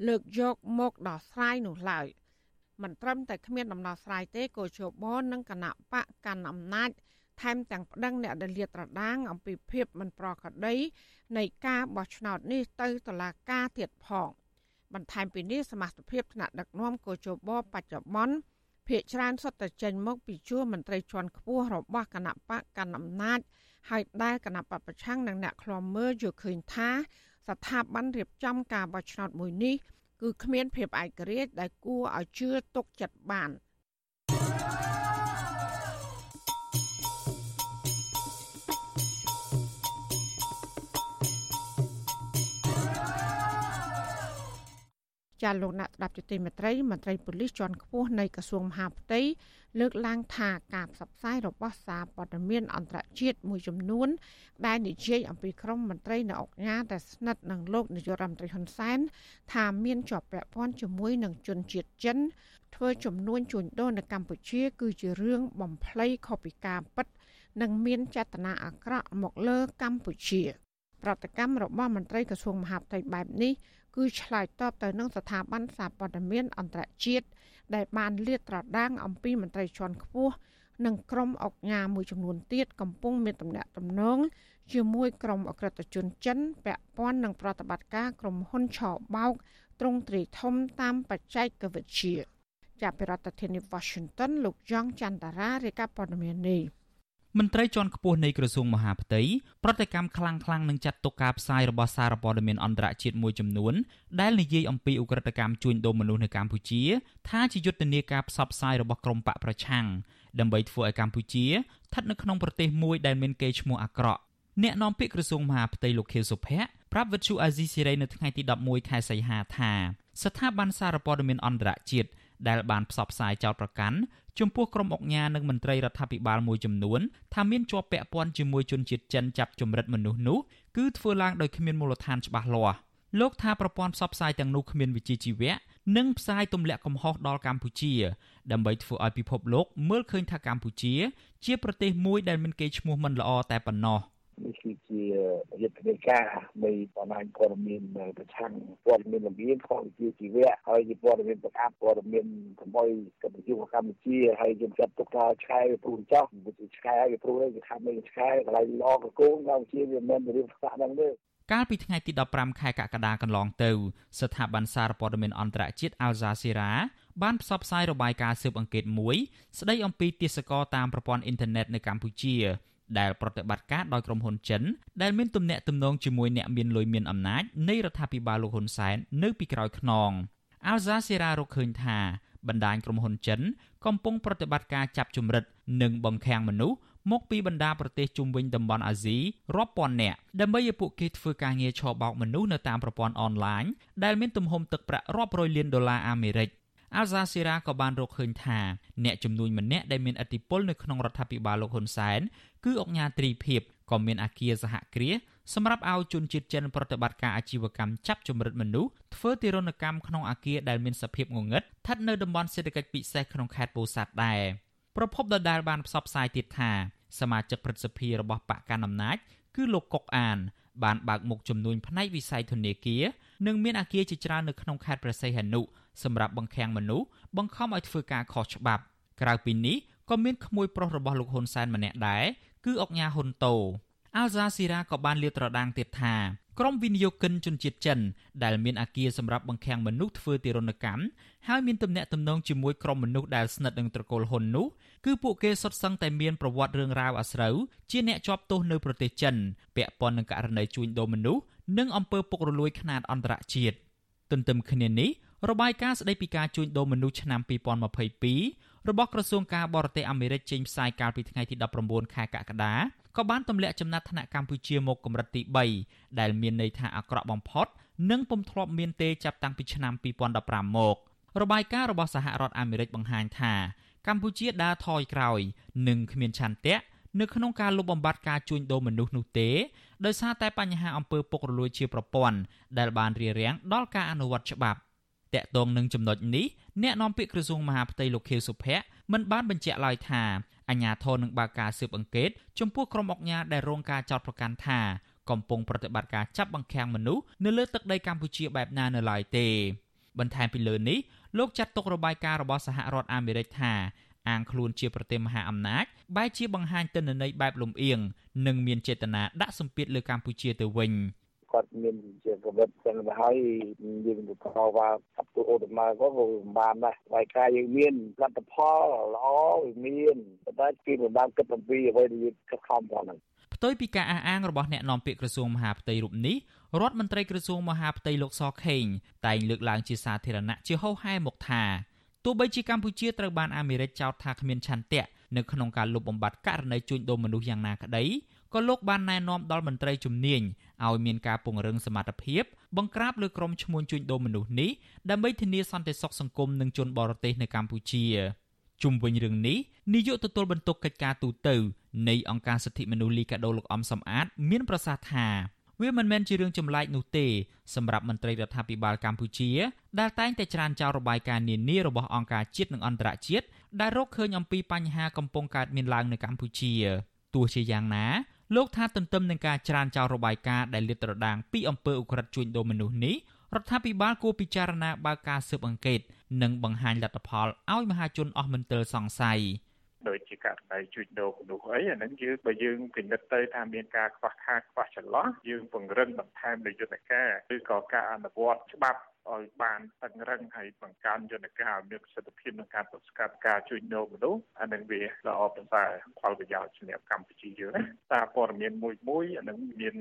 លើកយកមកដោះស្រាយនោះឡើយមិនត្រឹមតែគ្មានដំណោះស្រាយទេកោជបនិងគណៈបកកាន់អំណាចថែមទាំងប្តឹងអ្នកដែលលាតត្រដាងអំពីភាពមិនប្រក្រតីនៃការបោះឆ្នោតនេះទៅតុលាការទៀតផងបន្ថែមពីនេះសមាជិកភាពថ្នាក់ដឹកនាំកោជបបច្ចុប្បន្នភាកច្រើនសុទ្ធតែចេញមកពីជួរមន្ត្រីជាន់ខ្ពស់របស់គណៈបកកណ្ដាលអំណាច ហើយដែលគណៈបពប្រឆាំងនិងអ្នកខ្លាំមើលយល់ឃើញថា ស្ថាប័នរៀបចំការបោះឆ្នោតមួយនេះគឺគ្មានភាពឯករាជ្យដែលគួរឲ្យជឿទុកចិត្តបាន។ចាលោកអ្នកស្ដាប់ជទីមេត្រីមន្ត្រីប៉ូលីសជាន់ខ្ពស់នៃក្រសួងមហាផ្ទៃ លើកឡើងថាការផ្សព្វផ្សាយរបស់សារព័ត៌មានអន្តរជាតិមួយចំនួន ដែលនិយាយអំពីក្រុមមន្ត្រីនៅអង្គការដែលស្និទ្ធនឹងលោកនាយករដ្ឋមន្ត្រីហ៊ុនសែនថាមានជាប់ពាក់ព័ន្ធជាមួយនឹងជនជាតិចិន ធ្វើចំនួនជួញដូរនៅកម្ពុជា គឺជារឿងបំភ្លៃខុសពីការពិត និងមានចេតនាអាក្រក់មកលើកម្ពុជាប្រតិកម្មរបស់មន្ត្រីក្រសួងមហាផ្ទៃបែបនេះគឺឆ្លើយតបទៅនឹងស្ថាប័នសារព័ត៌មានអន្តរជាតិ ដែលបានលាតត្រដាងអំពីមន្ត្រីជាន់ខ្ពស់និងក្រុមអុកញ៉ាមួយចំនួនទៀតកំពុងមានទំនាក់ទំនងជាមួយក្រុមអក្រិតជនចិនពាក់ព័ន្ធនឹងប្រតិបត្តិការក្រុមហ៊ុនឆបោកត្រង់ទ្រីធំតាមបច្ចេកវិទ្យាចាប់ពីរដ្ឋធានី Washington លោកយ៉ងច័ន្ទតារារាយការណ៍ព័ត៌មាននេះ មន្ត្រីជាន់ខ្ពស់នៃក្រសួងមហាផ្ទៃប្រតិកម្មខ្លាំងៗនឹងចាត់ទុកការផ្សាយរបស់សារព័ត៌មានអន្តរជាតិមួយចំនួនដែលនិយាយអំពីឧក្រិដ្ឋកម្មជួញដូរមនុស្សនៅកម្ពុជា ថាជាយុទ្ធនាការផ្សព្វផ្សាយរបស់ក្រុមបកប្រឆាំងដើម្បីធ្វើឲ្យកម្ពុជាស្ថិតនៅក្នុងប្រទេសមួយដែលមានកេរ្តិ៍ឈ្មោះអាក្រក់អ្នកនាំពាក្យក្រសួងមហាផ្ទៃលោកខៀវសុភ័ក្រប្រាប់វិទ្យុអាស៊ីសេរីនៅថ្ងៃទី11ខែសីហាថាស្ថាប័នសារព័ត៌មានអន្តរជាតិដែលបានផ្សព្វផ្សាយចោតប្រកាន់ ចំពោះក្រុមអុកញ៉ានិងមន្ត្រីរដ្ឋាភិបាលមួយចំនួនថាមានជាប់ពាក់ព័ន្ធជាមួយជនជាតិចិនចាប់ចម្រិតមនុស្សនោះគឺធ្វើឡើងដោយគ្មានមូលដ្ឋានច្បាស់លាស់លោកថាប្រព័ន្ធផ្សព្វផ្សាយទាំងនោះគ្មានវិជ្ជាជីវៈនិងផ្សាយទម្លាក់កំហុសដល់កម្ពុជាដើម្បីធ្វើឲ្យពិភពលោកមើលឃើញថាកម្ពុជា ជាប្រទេសមួយដែលមានកេរ្តិ៍ឈ្មោះមិនល្អតែប៉ុណ្ណោះ។នេះ គឺជាយុទ្ធនាការនៃបណ្ដាញព័ត៌មានប្រឆាំងព័ត៌មានលំអៀងខុសវិជ្ជាជីវៈហើយជាព័ត៌មានប្រកាសព័ត៌មានថ្មីកម្ពុជាកម្ពុជាហើយយើងចាត់ទុកថាឆ្កែព្រួនចោះវាឆ្កែហើយព្រួនគេថាមិនឆ្កែកន្លែងឡកកូនកម្ពុជាវាមិនរៀបស្ថានហ្នឹងទេកាលពីថ្ងៃទី15ខែកក្កដាកន្លងទៅស្ថាប័នសារព័ត៌មានអន្តរជាតិ Al Jazeera បានផ្សព្វផ្សាយរបាយការណ៍ស៊ើបអង្កេតមួយស្ដីអំពីទាសករតាមប្រព័ន្ធអ៊ីនធឺណិតនៅកម្ពុជា ដែលប្រតិបត្តិការដោយក្រុមហ៊ុនចិនដែលមានទំនាក់ទំនងជាមួយអ្នកមានលុយមានអំណាចនៃរដ្ឋាភិបាលលោកហ៊ុនសែននៅពីក្រោយខ្នងអាល់ហ្សាសេរ៉ារកឃើញថាបណ្ដាញក្រុមហ៊ុនចិន កំពុងប្រតិបត្តិការចាប់ជំរិតនិងបង្ខាំងមនុស្សមកពីបណ្ដាប្រទេសជុំវិញតំបន់អាស៊ីរាប់ពាន់នាក់ដើម្បីឲ្យពួកគេធ្វើការងារឆបោកមនុស្សនៅតាមប្រព័ន្ធអនឡាញដែលមានទំហំទឹកប្រាក់រាប់រយលានដុល្លារអាមេរិក អាល់ហ្សាសេរ៉ាក៏បានរកឃើញថាអ្នកជំនួញម្នាក់ដែលមានឥទ្ធិពលនៅក្នុងរដ្ឋាភិបាលលោកហ៊ុនសែនគឺអង្គញាត្រីភិបក៏មានអាគារសហគ្រាសសម្រាប់ឲ្យជនជាតិចិនប្រតិបត្តិការអាជីវកម្មចាប់ចម្រិតមនុស្សធ្វើទារុណកម្មក្នុងអាគារដែលមានសភាពងងឹតស្ថិតនៅតំបន់សេដ្ឋកិច្ចពិសេសក្នុងខេត្តពោធិ៍សាត់ដែរប្រពន្ធដដែលបានផ្សព្វផ្សាយទៀតថាសមាជិកព្រឹទ្ធសភារបស់បកកណ្ដាលអំណាចគឺលោកកុកអាន បានបើកមុខជំនួញផ្នែកវិស័យធនាគារនិងមានអាគារជាច្រើននៅក្នុងខេត្តព្រះសីហនុ សម្រាប់បង្ខាំងមនុស្សបង្ខំឲ្យធ្វើការខុសច្បាប់ ក្រៅពីនេះក៏មានក្មួយប្រុសរបស់លោកហ៊ុនសែនម្នាក់ដែរគឺអុកញ៉ាហ៊ុនតូអាល់ហ្សាស៊ីរ៉ាក៏បានលាតត្រដាងទៀតថាក្រុមវិនិយោគិនជនជាតិចិនដែលមានអាគារសម្រាប់បង្ខាំងមនុស្សធ្វើទារុណកម្មហើយមានទំនាក់ទំនងជាមួយក្រុមមនុស្សដែលស្និទ្ធនឹងត្រកូលហ៊ុននោះគឺពួកគេសុទ្ធសឹងតែមានប្រវត្តិរឿងរ៉ាវអាស្រូវជាអ្នកជាប់ទោសនៅប្រទេសចិនពាក់ព័ន្ធនឹងករណីជួញដូរមនុស្សនិងអំពើពុករលួយខ្នាតអន្តរជាតិទន្ទឹមគ្នានេះ របាយការណ៍ស្តីពីការជួញដូរមនុស្សឆ្នាំ2022របស់ក្រសួងការបរទេសអាមេរិកចេញផ្សាយកាលពីថ្ងៃទី19ខែកក្កដាក៏បានទម្លាក់ចំណាត់ថ្នាក់កម្ពុជាមកកម្រិតទី3ដែលមានន័យថាអាក្រក់បំផុត និងពុំធ្លាប់មានទេចាប់តាំងពីឆ្នាំ2015មករបាយការណ៍របស់សហរដ្ឋអាមេរិកបង្ហាញថាកម្ពុជាដើរថយក្រោយ និងគ្មានឆន្ទៈនៅក្នុងការលុបបំបាត់ការជួញដូរមនុស្សនោះទេដោយសារតែបញ្ហាអំពើពុករលួយជាប្រព័ន្ធដែលបានរារាំងដល់ការអនុវត្តច្បាប់ តកតងនឹងចំណុចនេះអ្នកនាំពាក្យក្រសួងមហាផ្ទៃលោកខៀវសុភ័ក្រមិនបានបញ្ជាក់ឡើយថាអាជ្ញាធរនឹងបើកការស៊ើបអង្កេតចំពោះក្រុមអង្គការដែលរងការចោទប្រកាន់ថាកំពុងប្រតិបត្តិការចាប់បង្ខាំងមនុស្សនៅលើទឹកដីកម្ពុជាបែបណានៅឡើយទេ បន្ថែមពីលើនេះលោកចាត់ទុករបាយការណ៍របស់សហរដ្ឋអាមេរិកថាអាងខ្លួនជាប្រទេសមហាអំណាចបែរជាបង្ហាញទិន្នន័យបែបលំអៀងនិងមានចេតនាដាក់សម្ពាធលើកម្ពុជាទៅវិញ គាត់មានជាកវិតចឹងទៅហើយយើងទៅខោว่าអពុអូតម៉ាក៏វាបានដែរហើយការយើងមានលទ្ធផលល្អវាមានប៉ុន្តែគេមិនបានគិតអំពីអ្វីដែលយើងខិតខំផងហ្នឹងផ្ទុយពីការអះអាងរបស់អ្នកនាំពាក្យក្រសួងមហាផ្ទៃរូបនេះរដ្ឋមន្ត្រីក្រសួងមហាផ្ទៃលោកសខេងតែងលើកឡើងជាសាធារណៈជាហោហែមកថាទោះបីជាកម្ពុជាត្រូវបានអាមេរិកចោទថាគ្មានឆន្ទៈនៅក្នុងការលុបបំបាត់ករណីជួញដូរមនុស្សយ៉ាងណាក្តី ក៏លោកបានណែនាំដល់មន្ត្រីជំនាញឲ្យមានការពង្រឹងសមត្ថភាពបង្ក្រាបលើក្រុមឈ្មួញជួញដូរមនុស្សនេះដើម្បីធានាសន្តិសុខសង្គមនិងជនបរទេសនៅកម្ពុជាជុំវិញរឿងនេះនាយកទទួលបន្ទុកកិច្ចការទូតនៃអង្គការសិទ្ធិមនុស្សលីកាដូលោកអំសំអាត មានប្រសាសន៍ថាវាមិនមែនជារឿងចម្លែកនោះទេសម្រាប់មន្ត្រីរដ្ឋាភិបាលកម្ពុជា ដែលតែងតែច្រានចោលរបាយការណ៍នានារបស់អង្គការជាតិនិងអន្តរជាតិដែលរកឃើញអំពីបញ្ហាកំពុងកើតមានឡើងនៅកម្ពុជាទោះជាយ៉ាងណា លោកថាទន្ទឹមនឹងការច្រានចោលរបាយការណ៍ដែលលាតត្រដាងពីអំពើឧក្រិដ្ឋជួញដូរមនុស្សនេះរដ្ឋាភិបាលគួរពិចារណាបើកការស៊ើបអង្កេត និងបង្ហាញលទ្ធផលឲ្យមហាជនអស់មន្ទិលសង្ស័យដូចជាករណីជួញដូរមនុស្សអីអាហ្នឹងយើងបើយើងពិនិត្យទៅថាមានការខ្វះខាតខ្វះចន្លោះយើងពង្រឹងបន្ថែមនៅយន្តការឬក៏ការអនុវត្តច្បាប់ ឲ្យបានតឹងរឹងហើយបង្កើនយន្តការឲ្យមានប្រសិទ្ធភាពក្នុងការទប់ស្កាត់ការជួញដូរមនុស្សអានឹងវាល្អប្រសើរផលប្រយោជន៍សម្រាប់កម្ពុជាយើងណាសារព័ត៌មានមួយមួយអានឹងមាន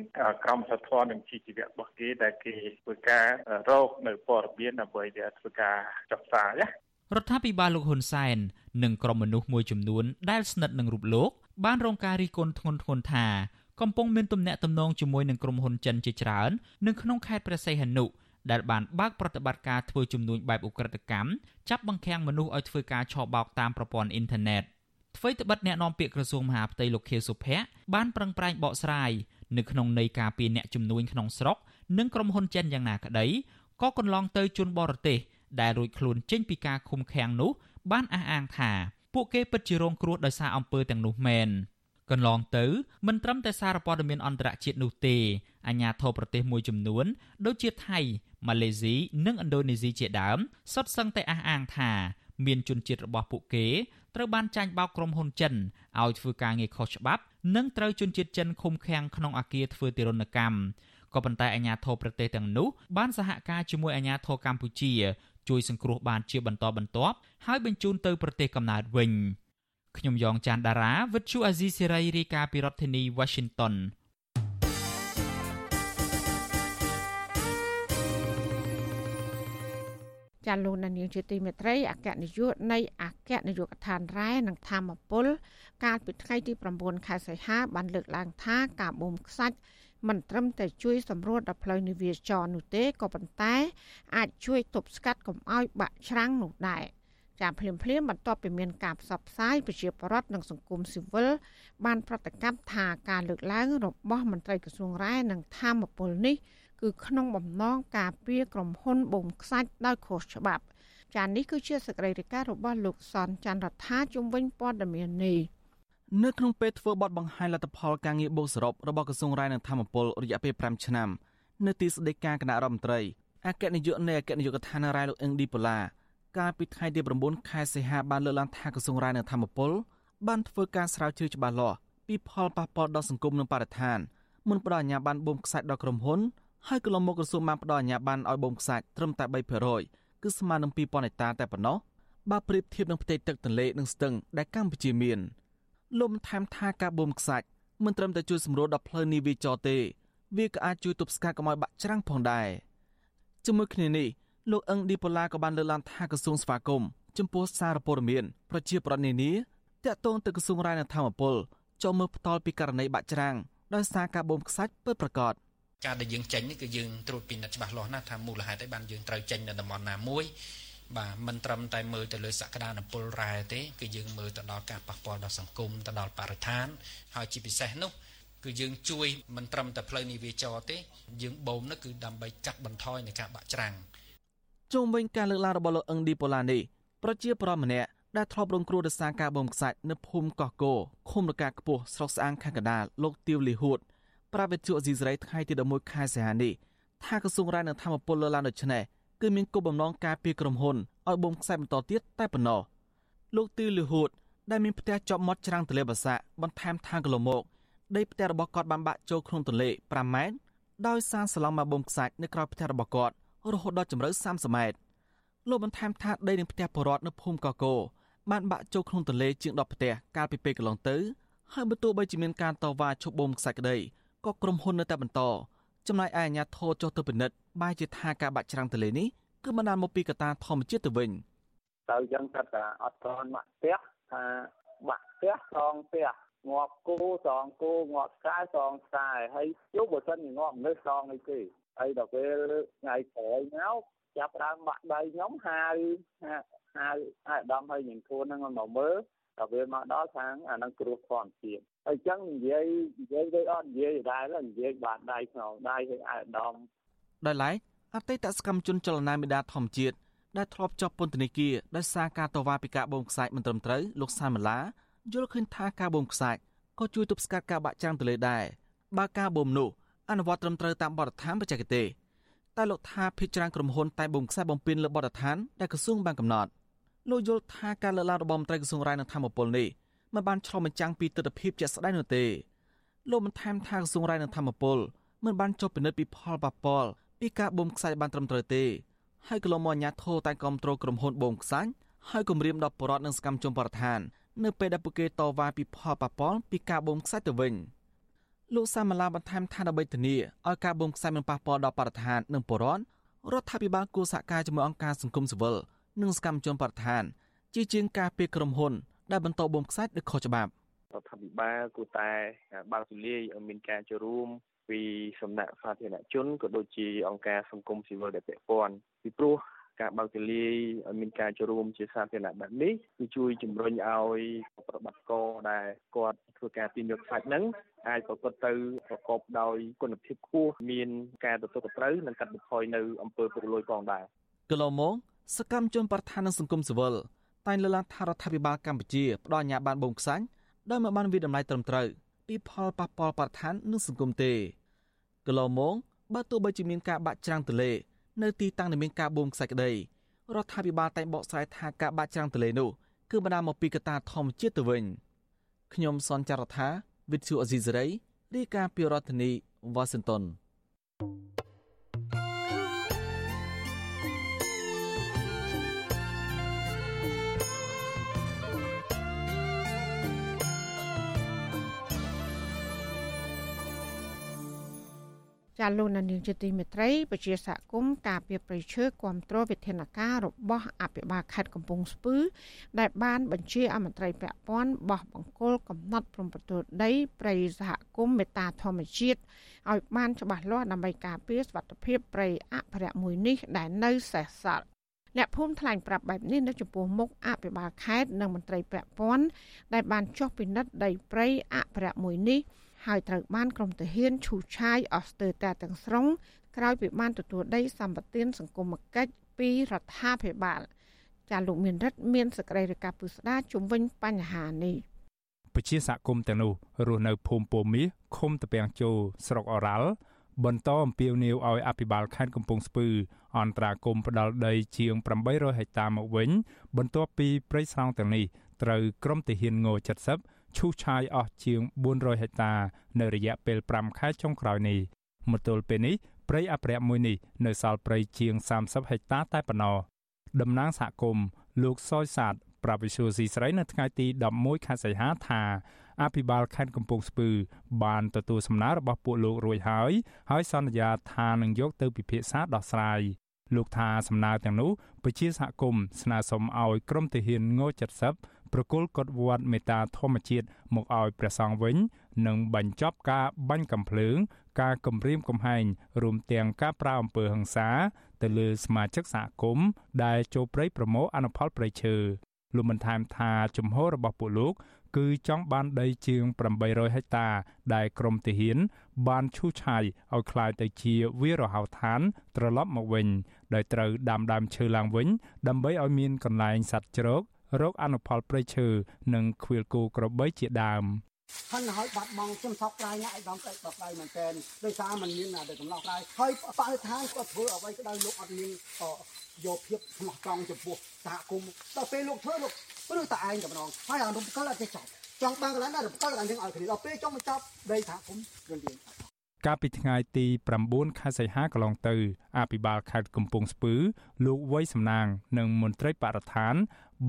ក្រមសីលធម៌និងជីវៈរបស់គេដែលគេធ្វើការរកនៅព័ត៌មានដើម្បីដែលធ្វើការចុះផ្សាយណារដ្ឋាភិបាលលោកហ៊ុនសែននិងក្រុមមនុស្សមួយចំនួនដែលស្និទ្ធនឹងរូបលោកបានរងការរិះគន់ធ្ងន់ធ្ងរថាកំពុងមានទំនាក់ទំនងជាមួយនឹងក្រុមហ៊ុនចិនជាច្រើននៅក្នុងខេត្តព្រះសីហនុ ដែលបានបើកប្រតិបត្តិការធ្វើជំនួញបែបឧក្រិដ្ឋកម្មចាប់បង្ខាំងមនុស្សឲ្យធ្វើការឆបោកតាមប្រព័ន្ធអ៊ីនធឺណិតអ្វីត្បិតអ្នកនាំពាក្យក្រសួងមហាផ្ទៃលោកខៀវសុភ័ក្របានប្រឹងប្រែងបកស្រាយនៅក្នុងន័យការពីអ្នកជំនួញក្នុងស្រុកនិងក្រុមហ៊ុនចិនយ៉ាងណាក្តីក៏កន្លងទៅជនបរទេសដែលរួចខ្លួនចេញពីការឃុំឃាំងនោះបានអះអាងថាពួកគេពិតជារងគ្រោះដោយសារអំពើទាំងនោះមែន កន្លងទៅមិនត្រឹមតែសារព័ត៌មានអន្តរជាតិនោះទេអាញាធរប្រទេសមួយចំនួន ដូចជាថៃម៉ាឡេស៊ីនិងឥណ្ឌូនេស៊ីជាដើមសុទ្ធសឹងតែអះអាងថាមានជនជាតិរបស់ពួកគេត្រូវបានចាញ់បោកក្រុមហ៊ុនចិនឲ្យធ្វើការងារខុសច្បាប់ និងត្រូវជនជាតិចិនឃុំឃាំងក្នុងអាគារធ្វើទារុណកម្មក៏ប៉ុន្តែអាជ្ញាធរប្រទេសទាំងនោះបានសហការជាមួយអាជ្ញាធរកម្ពុជា ជួយសង្គ្រោះបានជាបន្តបន្ទាប់ហើយបញ្ជូនទៅប្រទេសកំណើតវិញ ខ្ញុំយ៉ងច័ន្ទដារាវិទ្យុអាស៊ីសេរីរាយការណ៍ពីរដ្ឋធានី Washington ចាលោកនាងជាទីមេត្រីអគ្គនាយកនៃអគ្គនាយកដ្ឋានរ៉ែនិងធម្មពល កាលពីថ្ងៃទី9ខែសីហាបានលើកឡើងថាការបូមខ្សាច់មិនត្រឹមតែជួយសម្រួលដល់ផ្លូវនាវាចរនោះទេក៏ប៉ុន្តែ អាចជួយទប់ស្កាត់កុំឲ្យបាក់ច្រាំងនោះដែរ ចាភ្លាមភ្លាមបន្ទាប់ពីមានការផ្សព្វផ្សាយប្រជាពលរដ្ឋនិងសង្គមស៊ីវិលបានប្រតិកម្មថាការលើកឡើងរបស់មន្ត្រីក្រសួងរ៉ែនិងធម្មពលនេះគឺក្នុងបំណងការពារក្រុមហ៊ុនបូមខ្សាច់ដោយខុសច្បាប់ចានេះគឺជាសកម្មភាពរបស់លោកសនច័ន្ទរដ្ឋាជំវិញព័ត៌មាននេះនៅក្នុងពេលធ្វើបទបង្ហាញលទ្ធផលការងារបូកសរុបរបស់ក្រសួងរាយនឹងធម្មពលរយៈពេល5ឆ្នាំនៅទីស្តីការគណៈរដ្ឋមន្ត្រីអគ្គនាយកនៃអគ្គនាយកដ្ឋានរាយលោកអឹងឌីប៉ូឡា កាលពីថ្ងៃទី9ខែសីហាបានលើកឡើងថាក្រសួងរាយនឹងធម្មពលបានធ្វើការស្រាវជ្រាវច្បាស់លាស់ពីផលប៉ះពាល់ដល់សង្គមនិងបរិស្ថានមុនផ្ដល់អាជ្ញាប័ណ្ណបូមខ្សាច់ដល់ក្រុមហ៊ុនហើយកន្លងមកក្រសួងបានផ្ដល់អាជ្ញាប័ណ្ណឲ្យបូមខ្សាច់ត្រឹមតែ3%គឺស្មើនឹង2000ហិកតាតែប៉ុណ្ណោះបើប្រៀបធៀបនឹងផ្ទៃទឹកទន្លេនិងស្ទឹងដែលកម្ពុជាមាន។លោកបន្ថែមថាការបូមខ្សាច់មិនត្រឹមតែជួយសម្រួលដល់ផ្លូវនាវាចរទេ វាក៏អាចជួយទប់ស្កាត់កុំឲ្យបាក់ច្រាំងផងដែរជាមួយគ្នានេះ លោកអឹងឌីប៉ូឡាក៏បានលើកឡើងថាក្រសួងស្វាគមន៍ចំពោះសារព័ត៌មានប្រជាប្រដ្ឋនានាតាក់ទងទៅក្រសួងរាយនឹងធម្មពលចូលមើលផ្ទាល់ពីករណីបាក់ច្រាំងដោយសារការបូមខ្សាច់ពិតប្រាកដការដែលយើងចេញនេះគឺយើងត្រួតពិនិត្យច្បាស់លាស់ណាស់ថាមូលហេតុអីបានយើងត្រូវចេញនៅតំបន់ណាមួយបាទមិនត្រឹមតែមើលទៅលើសក្តានុពលរ៉ែទេគឺយើងមើលទៅដល់ការប៉ះពាល់ដល់សង្គមទៅដល់បរិស្ថាន ហើយជាពិសេសនោះគឺយើងជួយមិនត្រឹមតែផ្លូវនាវាចរទេ យើងបូមនោះគឺដើម្បីកាត់បន្ថយនៃការបាក់ច្រាំង ជុំវិញការលើកឡើងរបស់លោកអឹងឌីប៉ូឡានេះប្រជាប្រដ្ឋម្នាក់ដែលធ្លាប់រងគ្រោះដោយសារការបូមខ្សាច់នៅភូមិកោះគោឃុំរកាខ្ពស់ស្រុកស្អាងខេត្តកណ្ដាលលោកទៀវលីហួតប្រាវិទ្យុអេស៊ីសរ៉ៃថ្ងៃទី11ខែសីហានេះថាក្រសួងរ៉ែនិងធម្មពលលើកឡើងដូចនេះគឺមានគោលបំណងការពារក្រុមហ៊ុនឲ្យបូមខ្សាច់បន្តទៀតតែប៉ុណ្ណោះលោកទៀវលីហួតដែលមានផ្ទះជាប់មាត់ច្រាំងទន្លេបាសាក់បន្ថែមថាកន្លងមកដីផ្ទះរបស់គាត់បានបាក់ចូលក្នុងទន្លេ5ម៉ែត្រដោយសារសឡងមកបូមខ្សាច់នៅក្រោយផ្ទះរបស់គាត់ រហូតដល់ជម្រៅ30ម៉ែត្រលោកបន្ថែមថាដីនឹងផ្ទះបរតនៅភូមិកកោបានបាក់ចូលក្នុងទន្លេជាង10ផ្ទះកាលពីពេលកន្លងទៅហើយបើទោះបីជាមានការតវ៉ាឈប់បូមខ្សាច់ក្តីក៏ក្រុមហ៊ុននៅតែបន្តចំណែកឯអាជ្ញាធរចុះទៅពិនិត្យបែរជាថាការបាក់ច្រាំងទន្លេនេះគឺបណ្ដាលមកពីកត្តាធម្មជាតិទៅវិញទៅចឹងគាត់ថាអត់ទាន់បាក់ផ្ទះថាបាក់ផ្ទះសងផ្ទះងាប់គោសងគោងាប់ខ្សែសងខ្សែហើយជុះបើសិនជាងាប់មនុស្សសងអីទេ ហើយដល់ពេលថ្ងៃក្រោយមកចាប់ដើមបាក់ដៃខ្ញុំហាយហាយអាដាមហើយញ៉ាំធួនហ្នឹងមកមើលដល់ពេលមកដល់ខាងអានឹងគ្រោះធម្មជាតិហើយចឹងនិយាយនិយាយទៅអត់និយាយដែរនិយាយបាត់ដៃក្នុងដៃឲ្យអាដាមដោយឡែកអតីតសកម្មជនចលនាមេដាធម្មជាតិដែលធ្លាប់ជាប់ពន្ធនាគារដោយសារការតវ៉ាពីការបូមខ្សាច់មិនត្រឹមត្រូវលោកសានម៉ាឡាយល់ឃើញថាការបូមខ្សាច់ក៏ជួយទប់ស្កាត់ការបាក់ចាំងទន្លេដែរបើការបូមនោះ អនុវត្តត្រឹមត្រូវតាមបទដ្ឋានបច្ចេកទេសតែលោកថាភិជាច្រើនក្រុមហ៊ុនតែបូមខ្សែបំពេញលើបទដ្ឋានដែលក្រសួងបានកំណត់លោកយល់ថាការលើកឡើងរបស់មន្ត្រីក្រសួងរាយនឹងធម្មពលនេះមិនបានឆ្លុះបញ្ចាំងពីទស្សនវិជ្ជាជាក់ស្ដែងនោះទេលោកបានថែមថាក្រសួងរាយនឹងធម្មពលមិនបានចុះពិនិត្យពីផលប៉ះពាល់ពីការបូមខ្សាច់បានត្រឹមត្រូវទេហើយកន្លងមកអាជ្ញាធរតែគ្រប់គ្រងក្រុមហ៊ុនបូមខ្សាច់ហើយគម្រាមដល់បរិវត្តនិងសកម្មជនបរិស្ថាននៅពេលដែលពួកគេតវ៉ាពីផលប៉ះពាល់ពីការបូមខ្សាច់ទៅវិញ លោកសាមាឡាបន្ថែមថាដើម្បីធានាឲ្យការបូមខ្សាច់មិនប៉ះពាល់ដល់បរិស្ថាននិងបរិវត្តរដ្ឋាភិបាលគួរសហការជាមួយអង្គការសង្គមស៊ីវិលនិងសកម្មជនបរិស្ថាន ជាជាងការពីក្រុមហ៊ុន ដែលបន្តបូមខ្សាច់ដោយខុសច្បាប់រដ្ឋាភិបាលគួរតែបើកទូលាយឲ្យមានការចូលរួមពីសំណាក់សាធារណជនក៏ដូចជាអង្គការសង្គមស៊ីវិលដែលពាក់ព័ន្ធពីព្រោះ ការបើកទូលាយឲ្យមានការចូលរួមជាសាធារណៈបែបនេះគឺជួយជំរុញឲ្យប្រតិបត្តិការដែលគាត់ធ្វើការទាញយកខ្សាច់ហ្នឹងអាចប្រកបទៅប្រកបដោយគុណភាពខ្ពស់មានការទទួលខុសត្រូវនិងកាត់បន្ថយនៅអំពើពុករលួយផងដែរកន្លងមកសកម្មជនប្រធាននឹងសង្គមស៊ីវិលតែងលើកឡើងថារដ្ឋាភិបាលកម្ពុជាផ្ដល់អាជ្ញាប័ណ្ណបូមខ្សាច់ដោយមិនបានវិតម្លៃត្រឹមត្រូវពីផលប៉ះពាល់បរិស្ថាននិងសង្គមទេកន្លងមកបើទោះបីជាមានការបាក់ច្រាំងទន្លេ នៅទីតាំងដែលមានការបូមខ្សាច់ក្តីរដ្ឋាភិបាលតែងបកស្រាយថាការបាក់ច្រាំងទន្លេនោះគឺបណ្ដាលមកពីកត្តាធម្មជាតិទៅវិញខ្ញុំសនចាររថាវិទ្យុអេស៊ីសរ៉ៃរាយការណ៍ពីរដ្ឋធានីវ៉ាស៊ីន ចាលោកនាងជាទីមេត្រីពជាសហគមន៍ការពីប្រៃឈើគ្រប់គ្រងវិធានការរបស់អភិបាលខេត្តកំពង់ស្ពឺ ដែលបានបញ្ជាអមន្ត្រីពាក់ព័ន្ធបោះបង្គោលកំណត់ព្រំប្រទល់ដីព្រៃសហគមន៍មេតាធម្មជាតិឲ្យបានច្បាស់លាស់ដើម្បីការពារសុខភាពព្រៃអភិរក្សមួយនេះដែលនៅសេសសល់អ្នកភូមិថ្លែងប្រាប់បែបនេះនៅចំពោះមុខអភិបាលខេត្តនិងមន្ត្រីពាក់ព័ន្ធដែលបានចុះពិនិត្យដីព្រៃអភិរក្សមួយនេះ ហើយត្រូវបានក្រុមទាហានឈូសឆាយអស់ស្ទើរតែទាំងស្រុងក្រោយពីបានទទួលដីសម្បត្តិសង្គមគិច្ចពីរដ្ឋាភិបាលចាលោកមានរិទ្ធមានសក្តិរកាពុស្ដាជំវិញបញ្ហានេះពជាសហគមន៍ទាំងនោះរស់នៅភូមិពោមាសឃុំតពាំងជោស្រុកអរ៉ាល់បន្តអំពាវនាវឲ្យអភិបាលខេត្តកំពង់ស្ពឺអន្តរាគមផ្ដាល់ដីជាង800ហិកតាមកវិញបន្ទាប់ពីព្រៃស្រោងទាំងនេះត្រូវក្រុមទាហានង70 ឈូសឆាយអស់ជាង400ហិកតា នៅរយៈពេល5ខែចុងក្រោយនេះមកទល់ពេលនេះព្រៃអភិរក្សមួយនេះនៅសល់ព្រៃជាង30ហិកតាតែប៉ុណ្ណោះតំណាងសហគមន៍លោកសយសាទប្រាប់វិសុយស៊ីស្រីនៅថ្ងៃទី11ខែសីហាថាអភិបាលខេត្តកំពង់ស្ពឺបានទទួលសំណើរបស់ពួកលោករួចហើយហើយសន្យាថានឹងយកទៅពិភាក្សាដោះស្រាយលោកថាសំណើទាំងនោះប្រជាសហគមន៍ស្នើសុំឲ្យក្រមទាហានង70 ប្រគល់កុដវត្តមេត្តាធម្មជាតិមកឲ្យព្រះសង្ឃវិញនិងបញ្ចប់ការបាញ់កំភ្លើង ការគំរាមកំហែងរួមទាំងការប្រើអំពើហិង្សាទៅលើសមាជិកសហគមន៍ដែលចូលព្រៃប្រមូលអនុផលព្រៃឈើលោកបានថែមថាជំហររបស់ពួកលោកគឺចង់បានដីជាង800ហិកតា ដែលក្រមទាហានបានឈូសឆាយឲ្យคล้ายទៅជាវាលរហោឋាន ត្រឡប់មកវិញដោយត្រូវដាំដើមឈើឡើងវិញ ដើម្បីឲ្យមានកន្លែងសត្វជ្រក រកអនុផលព្រៃឈើនិងខ្វៀលគោក្របីជាដើមហើយហើយបាត់បង់ជំសោកក្រៃណាឯកឧត្តមស្ដេចបដៃមែនតើដោយសារมันមានតែកំណោះក្រៃហើយបរិស្ថានគាត់ធ្វើអ្វីក៏ដោយលោកអត់មានយកភាពស្មោះត្រង់ចំពោះសហគមន៍ដល់ពេលលោកធ្វើលោកព្រឹកតែឯងតែម្ដងហើយអារំកិលអត់ចេះចប់ចង់បានកន្លែងណារំកិលកន្លែងនឹងឲ្យគ្នាដល់ពេលចង់មកចប់ដីសហគមន៍រឿងទៀតកាលពីថ្ងៃទី9ខែសីហាកន្លងទៅអភិបាលខេត្តកំពង់ស្ពឺលោកវ័យសំណាង និងមន្ត្រីបរិស្ថាន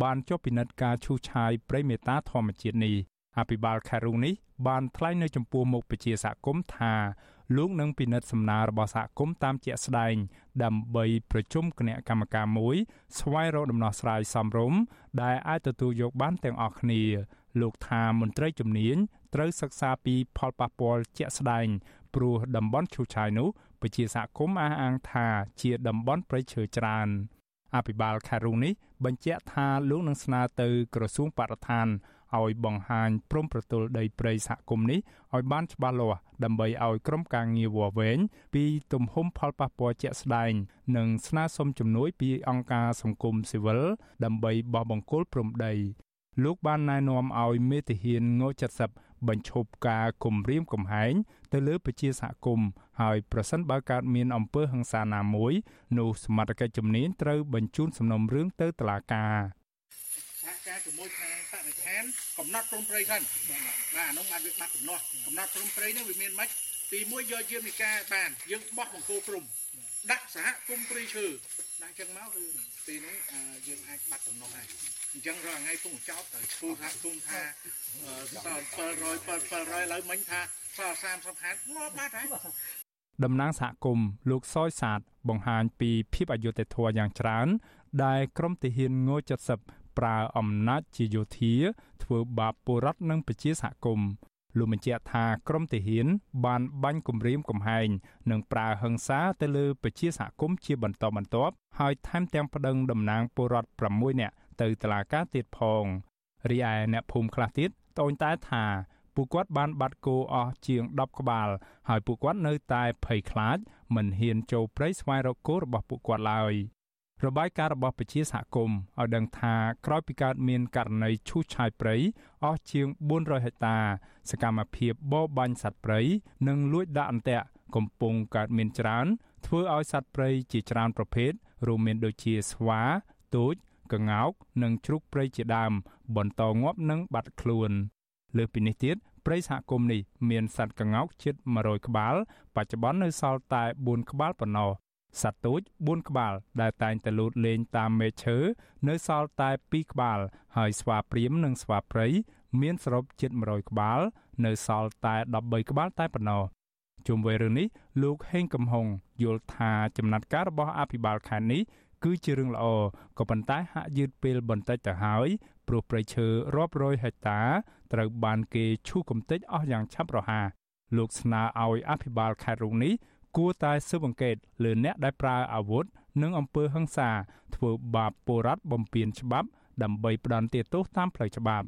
បានចុះពិនិត្យការឈូសឆាយព្រៃមេតាធម្មជាតិនេះអភិបាលខេត្តរូនេះបានថ្លែងនៅចំពោះមុខប្រជាសហគមន៍ថាលោកនឹងពិនិត្យសំណើរបស់សហគមន៍តាមជាក់ស្ដែង ដើម្បីប្រជុំគណៈកម្មការមួយស្វែងរកដំណោះស្រាយសមរម្យដែលអាចទទួលយកបានទាំងអស់គ្នា លោកថាមន្ត្រីជំនាញត្រូវសិក្សាពីផលប៉ះពាល់ជាក់ស្ដែងព្រោះតំបន់ឈូឆាយនោះប្រជាសហគមន៍អះអាងថាជាតំបន់ព្រៃឈើច្រើន អភិបាលខេត្តរូនេះបញ្ជាក់ថាលោកនឹងស្នើទៅក្រសួងបរិស្ថានឲ្យបង្ហាញព្រំប្រទល់ដីព្រៃសហគមន៍នេះឲ្យបានច្បាស់លាស់ដើម្បីឲ្យក្រុមការងារវវែងពីទំហំផលប៉ះពាល់ជាក់ស្ដែង និងស្នើសុំជំនួយពីអង្គការសង្គមស៊ីវិលដើម្បីបោះបង្គោលព្រំដីលោកបានណែនាំឲ្យមេទាហានង70បញ្ឈប់ការគំរាមកំហែងទៅលើប្រជាសហគមន៍ហើយប្រសិនបើកើតមានអំពើហិង្សាណាមួយនោះសមត្ថកិច្ចជំនាញត្រូវបញ្ជូនសំណុំរឿងទៅតុលាការសហការជាមួយខាងបរិស្ថានកំណត់ព្រំព្រៃសិនបាទអានោះបានវាបាត់កំណត់កំណត់ព្រំព្រៃនេះវាមានម៉េចទីមួយយកយាមនិកាបានយើងបោះបង្គោលព្រំដាក់សហគមន៍ព្រៃឈើដាក់ចឹងមកគឺពេលនេះយើងអាចបាត់កំណត់ហើយអញ្ចឹងរាល់ថ្ងៃពុំចោតទៅឈ្មោះសហគមន៍ថាសល់700 700ឥឡូវមិញថា សល់30ហាត់ងាប់បាត់ហើយតំណាងសហគមន៍លោកសយសាទបង្ហាញពីភាពអយុត្តិធម៌យ៉ាងច្រើន ដែលក្រមទាហានង70ប្រើអំណាចជាយោធា ធ្វើបាបពលរដ្ឋនិងប្រជាសហគមន៍លោកបញ្ជាក់ថាក្រមទាហាន បានបាញ់គំរាមកំហែងនិងប្រើហិង្សាទៅលើប្រជាសហគមន៍ជាបន្តបន្ទាប់ហើយថែមទាំងប្តឹងតំណាងពលរដ្ឋ6នាក់ទៅតុលាការទៀតផងរីឯអ្នកភូមិខ្លះទៀតត្អូញត្អែថា ពួកគាត់បានបាត់គោអស់ជាង10ក្បាល ហើយពួកគាត់នៅតែភ័យខ្លាចមិនហ៊ានចូលព្រៃស្វែងរកគោរបស់ពួកគាត់ឡើយរបាយការណ៍របស់ពជាសហគមន៍ឲ្យដឹងថាក្រោយពីកើតមានករណីឈូសឆាយព្រៃអស់ជាង400ហិកតា សកម្មភាពបរបាញ់សត្វព្រៃនិងលួចដាក់អន្ទាក់កំពុងកើតមានច្រើន ធ្វើឲ្យសត្វព្រៃជាច្រើនប្រភេទរួមមានដូចជាស្វាទូចក្ងោកនិងជ្រូកព្រៃជាដើមបន្តងាប់និងបាត់ខ្លួន លើសពីនេះទៀតព្រៃសហគមន៍នេះមានសត្វក្ងោកជិត100ក្បាល បច្ចុប្បន្ននៅសល់តែ4ក្បាលប៉ុណ្ណោះសត្វទូច4ក្បាល ដែលតែងតែលូតលេងតាមមែកឈើនៅសល់តែ2ក្បាល ហើយស្វាព្រាមនិងស្វាព្រៃមានសរុបជិត100ក្បាល នៅសល់តែ13ក្បាលតែប៉ុណ្ណោះជុំវិញរឿងនេះលោកហេងកំហុងយល់ថាចំណាត់ការរបស់អភិបាលខេត្តនេះ គឺជារឿងល្អក៏ប៉ុន្តែហាក់យឺតពេលបន្តិចទៅហើយព្រោះព្រៃឈើរាប់រយហិកតាត្រូវបានគេឈូសកំទេចអស់យ៉ាងឆាប់រហ័សលោកស្នើឲ្យអភិបាលខេត្តរុងនេះគួរតែស៊ើបអង្កេតលើអ្នកដែលប្រើអាវុធនិងអំពើហិង្សា ធ្វើបាបពលរដ្ឋបំពានច្បាប់ដើម្បីផ្ដន្ទាទោសតាមផ្លូវច្បាប់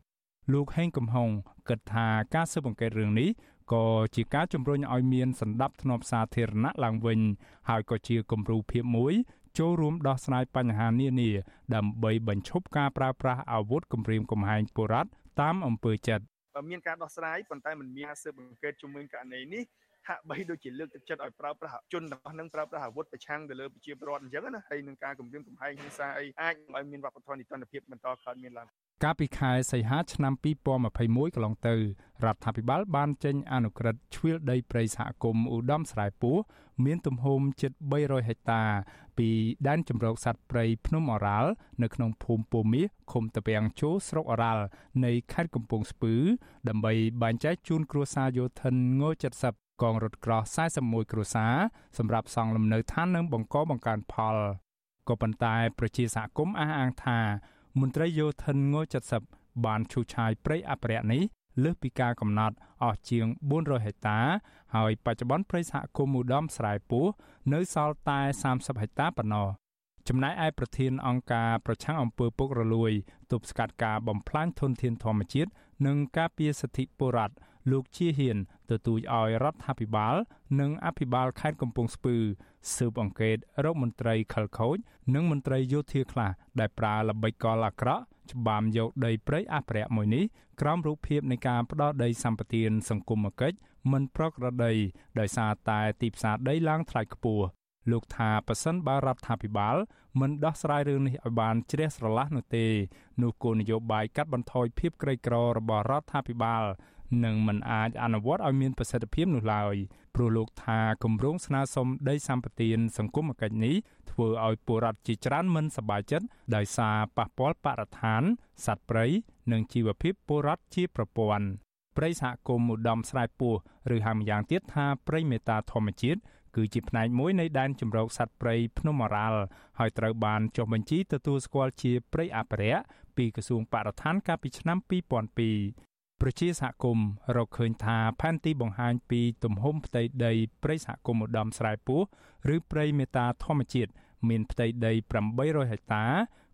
លោកហេងកំហុងគិតថាការស៊ើបអង្កេតរឿងនេះក៏ជាការជំរុញឲ្យមានសន្តិភាពធ្នាប់សាធារណៈឡើងវិញហើយក៏ជាគំរូភាពមួយ ចូលរួមដោះស្រាយបញ្ហានានា ដើម្បីបញ្ឈប់ការប្រើប្រាស់អាវុធគំរាមកំហែងពលរដ្ឋតាមអំពើចិត្តមានការដោះស្រាយប៉ុន្តែมันមានការស៊ើបអង្កេតជំនួយករណីនេះហាក់បីដូចជាលើកទឹកចិត្តឲ្យប្រើប្រាស់ជនរបស់នឹងប្រើប្រាស់អាវុធប្រឆាំងទៅលើប្រជាពលរដ្ឋអញ្ចឹងណាហើយនឹងការគម្រាមកំហែងហិង្សាអីអាចឲ្យមានវប្បធម៌នីតិរដ្ឋភាពបន្តកើតមានឡើងកាលពីខែសីហាឆ្នាំ2021កន្លងទៅរដ្ឋាភិបាលបានចេញអនុក្រឹត្យជ្រៀលដីព្រៃសហគមន៍ឧត្តមស្រែពោះ មានទំហំជិត300ហិកតា ពីដែនជម្រកសត្វព្រៃភ្នំអរ៉ាល់នៅក្នុងភូមិពោមាសឃុំតាពាំងជោស្រុកអរ៉ាល់នៃខេត្តកំពង់ស្ពឺ ដើម្បីបែងចែកជូនគ្រួសារយោធិនង70កងរថក្រោះ41គ្រួសារសម្រាប់សង់លំនៅឋាននិងបង្កបង្កើនផលក៏ប៉ុន្តែប្រជាសហគមន៍អះអាងថាមន្ត្រីយោធិនង70បានឈូសឆាយព្រៃអភិរក្សនេះ លើសពីការកំណត់អស់ជាង400ហិកតា ហើយបច្ចុប្បន្នព្រៃសហគមន៍ឧត្តមស្រែពោះនៅសល់តែ30ហិកតាប៉ុណ្ណោះចំណែកឯប្រធានអង្គការប្រឆាំងអំពើពុករលួយទប់ស្កាត់ការបំផ្លាញធនធានធម្មជាតិនិងការពារសិទ្ធិពលរដ្ឋលោកជាហ៊ានទទូចឲ្យរដ្ឋាភិបាល និងអភិបាលខេត្តកំពង់ស្ពឺស៊ើបអង្កេតរកមន្ត្រីខលខូច និងមន្ត្រីយោធាខ្លះដែលប្រើល្បិចកលអាក្រក់ ច្បាមយកដីព្រៃអភិរក្សមួយនេះក្រោមរូបភាពនៃការផ្ដោតដីសម្បត្តិសង្គមគិច្ចមិនប្រក្រតីដោយសារតែទីផ្សារដីឡើងថ្លៃខ្ពស់លោកថាប៉ះសិនបើរដ្ឋាភិបាលមិនដោះស្រាយរឿងនេះឲ្យបានជ្រះស្រឡះនោះទេនោះគោលនយោបាយកាត់បន្ថយភាពក្រីក្ររបស់រដ្ឋាភិបាល នឹងមិនអាចអនុវត្តឲ្យមានប្រសិទ្ធភាពនោះឡើយព្រោះលោកថាគម្រោងស្នើសុំដីសម្បត្តិសង្គមគិច្ចនេះធ្វើឲ្យពលរដ្ឋជាច្រើនមិនសប្បាយចិត្តដោយសារប៉ះពាល់បរិស្ថានសត្វព្រៃនិងជីវភាពពលរដ្ឋជាប្រព័ន្ធព្រៃសហគមន៍ឧត្តមស្រែពោះឬហៅម្យ៉ាងទៀតថាព្រៃមេតាធម្មជាតិគឺជាផ្នែកមួយនៃដែនជម្រកសត្វព្រៃភ្នំអរ៉ាល់ហើយត្រូវបានចុះបញ្ជីទទួលស្គាល់ជាព្រៃអភិរក្សពីក្រសួងបរិស្ថានកាលពីឆ្នាំ2002 ប្រជាសហគមន៍រកឃើញថាផែនទីបង្ហាញពីទំហំផ្ទៃដីព្រៃសហគមន៍ឧត្តមស្រែពោះឬព្រៃមេតាធម្មជាតិមានផ្ទៃដី800ហិកតា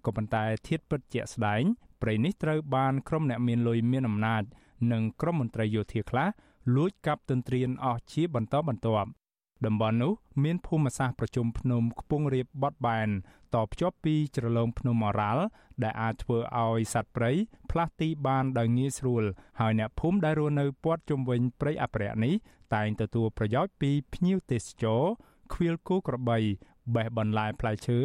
ក៏ប៉ុន្តែធៀបពិតជាក់ស្ដែងព្រៃនេះត្រូវបានក្រុមអ្នកមានលុយមានអំណាចនិងក្រុមមន្ត្រីយោធាខ្លះលួចកាប់ទន្ទ្រានអស់ជាបន្តបន្ទាប់ តំបន់នោះមានភូមិសាស្ត្រប្រជុំភ្នំខ្ពង់រាបបត់បែនតភ្ជាប់ពីជ្រលងភ្នំអរ៉ាល់ដែលអាចធ្វើឲ្យសត្វព្រៃផ្លាស់ទីបានដោយងាយស្រួលហើយអ្នកភូមិដែលរស់នៅព័ទ្ធជុំវិញព្រៃអភិរក្សនេះតែងទទួលប្រយោជន៍ពីភ្ញៀវទេសចរខ្វៀលគោក្របីបេះបន្លែផ្លែឈើ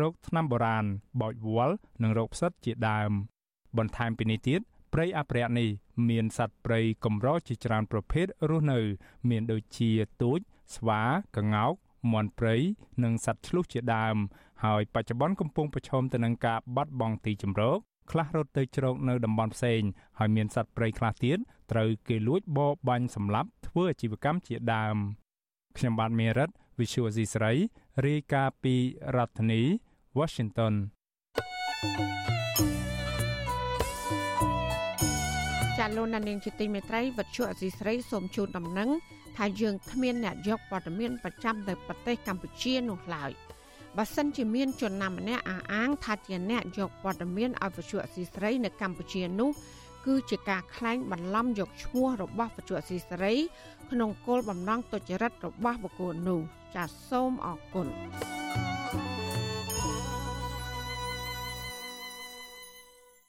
រោគថ្នាំបុរាណបោចវល្លិនិងរោគផ្សិតជាដើម បន្ថែមពីនេះទៀតព្រៃអភិរក្សនេះមានសត្វព្រៃកម្រជាច្រើនប្រភេទរស់នៅ មានដូចជាទូច ស្វាក្ងោកមាន់ព្រៃនិងសត្វឆ្លុះជាដើម ហើយបច្ចុប្បន្នកំពុងប្រឈមទៅនឹងការបាត់បង់ទីជម្រកខ្លះរត់ទៅជ្រកនៅតំបន់ផ្សេងហើយមានសត្វព្រៃខ្លះទៀតត្រូវគេលួចបរបាញ់សម្លាប់ធ្វើអាជីវកម្មជាដើមខ្ញុំបាទមេរិត Visual C ស្រីរាយការណ៍ពីរដ្ឋធានី Washington ចាលោកនាងជាទីមេត្រីវັດឈុអសីស្រីសូមជូនដំណឹងថាយើងគ្មានអ្នកយកព័ត៌មានប្រចាំទៅប្រទេសកម្ពុជានោះឡើយបើសិនជាមានជនណាម្នាក់អះអាងថាជាអ្នកយកព័ត៌មានឲ្យវិទ្យុអសីស្រីនៅកម្ពុជានោះគឺជាការក្លែងបន្លំយកឈ្មោះរបស់វិទ្យុអសីស្រីក្នុងគោលបំណងទុច្ចរិតរបស់បុគ្គលនោះចាសសូមអរគុណ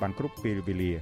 បានគ្រប់ពេលវេលា។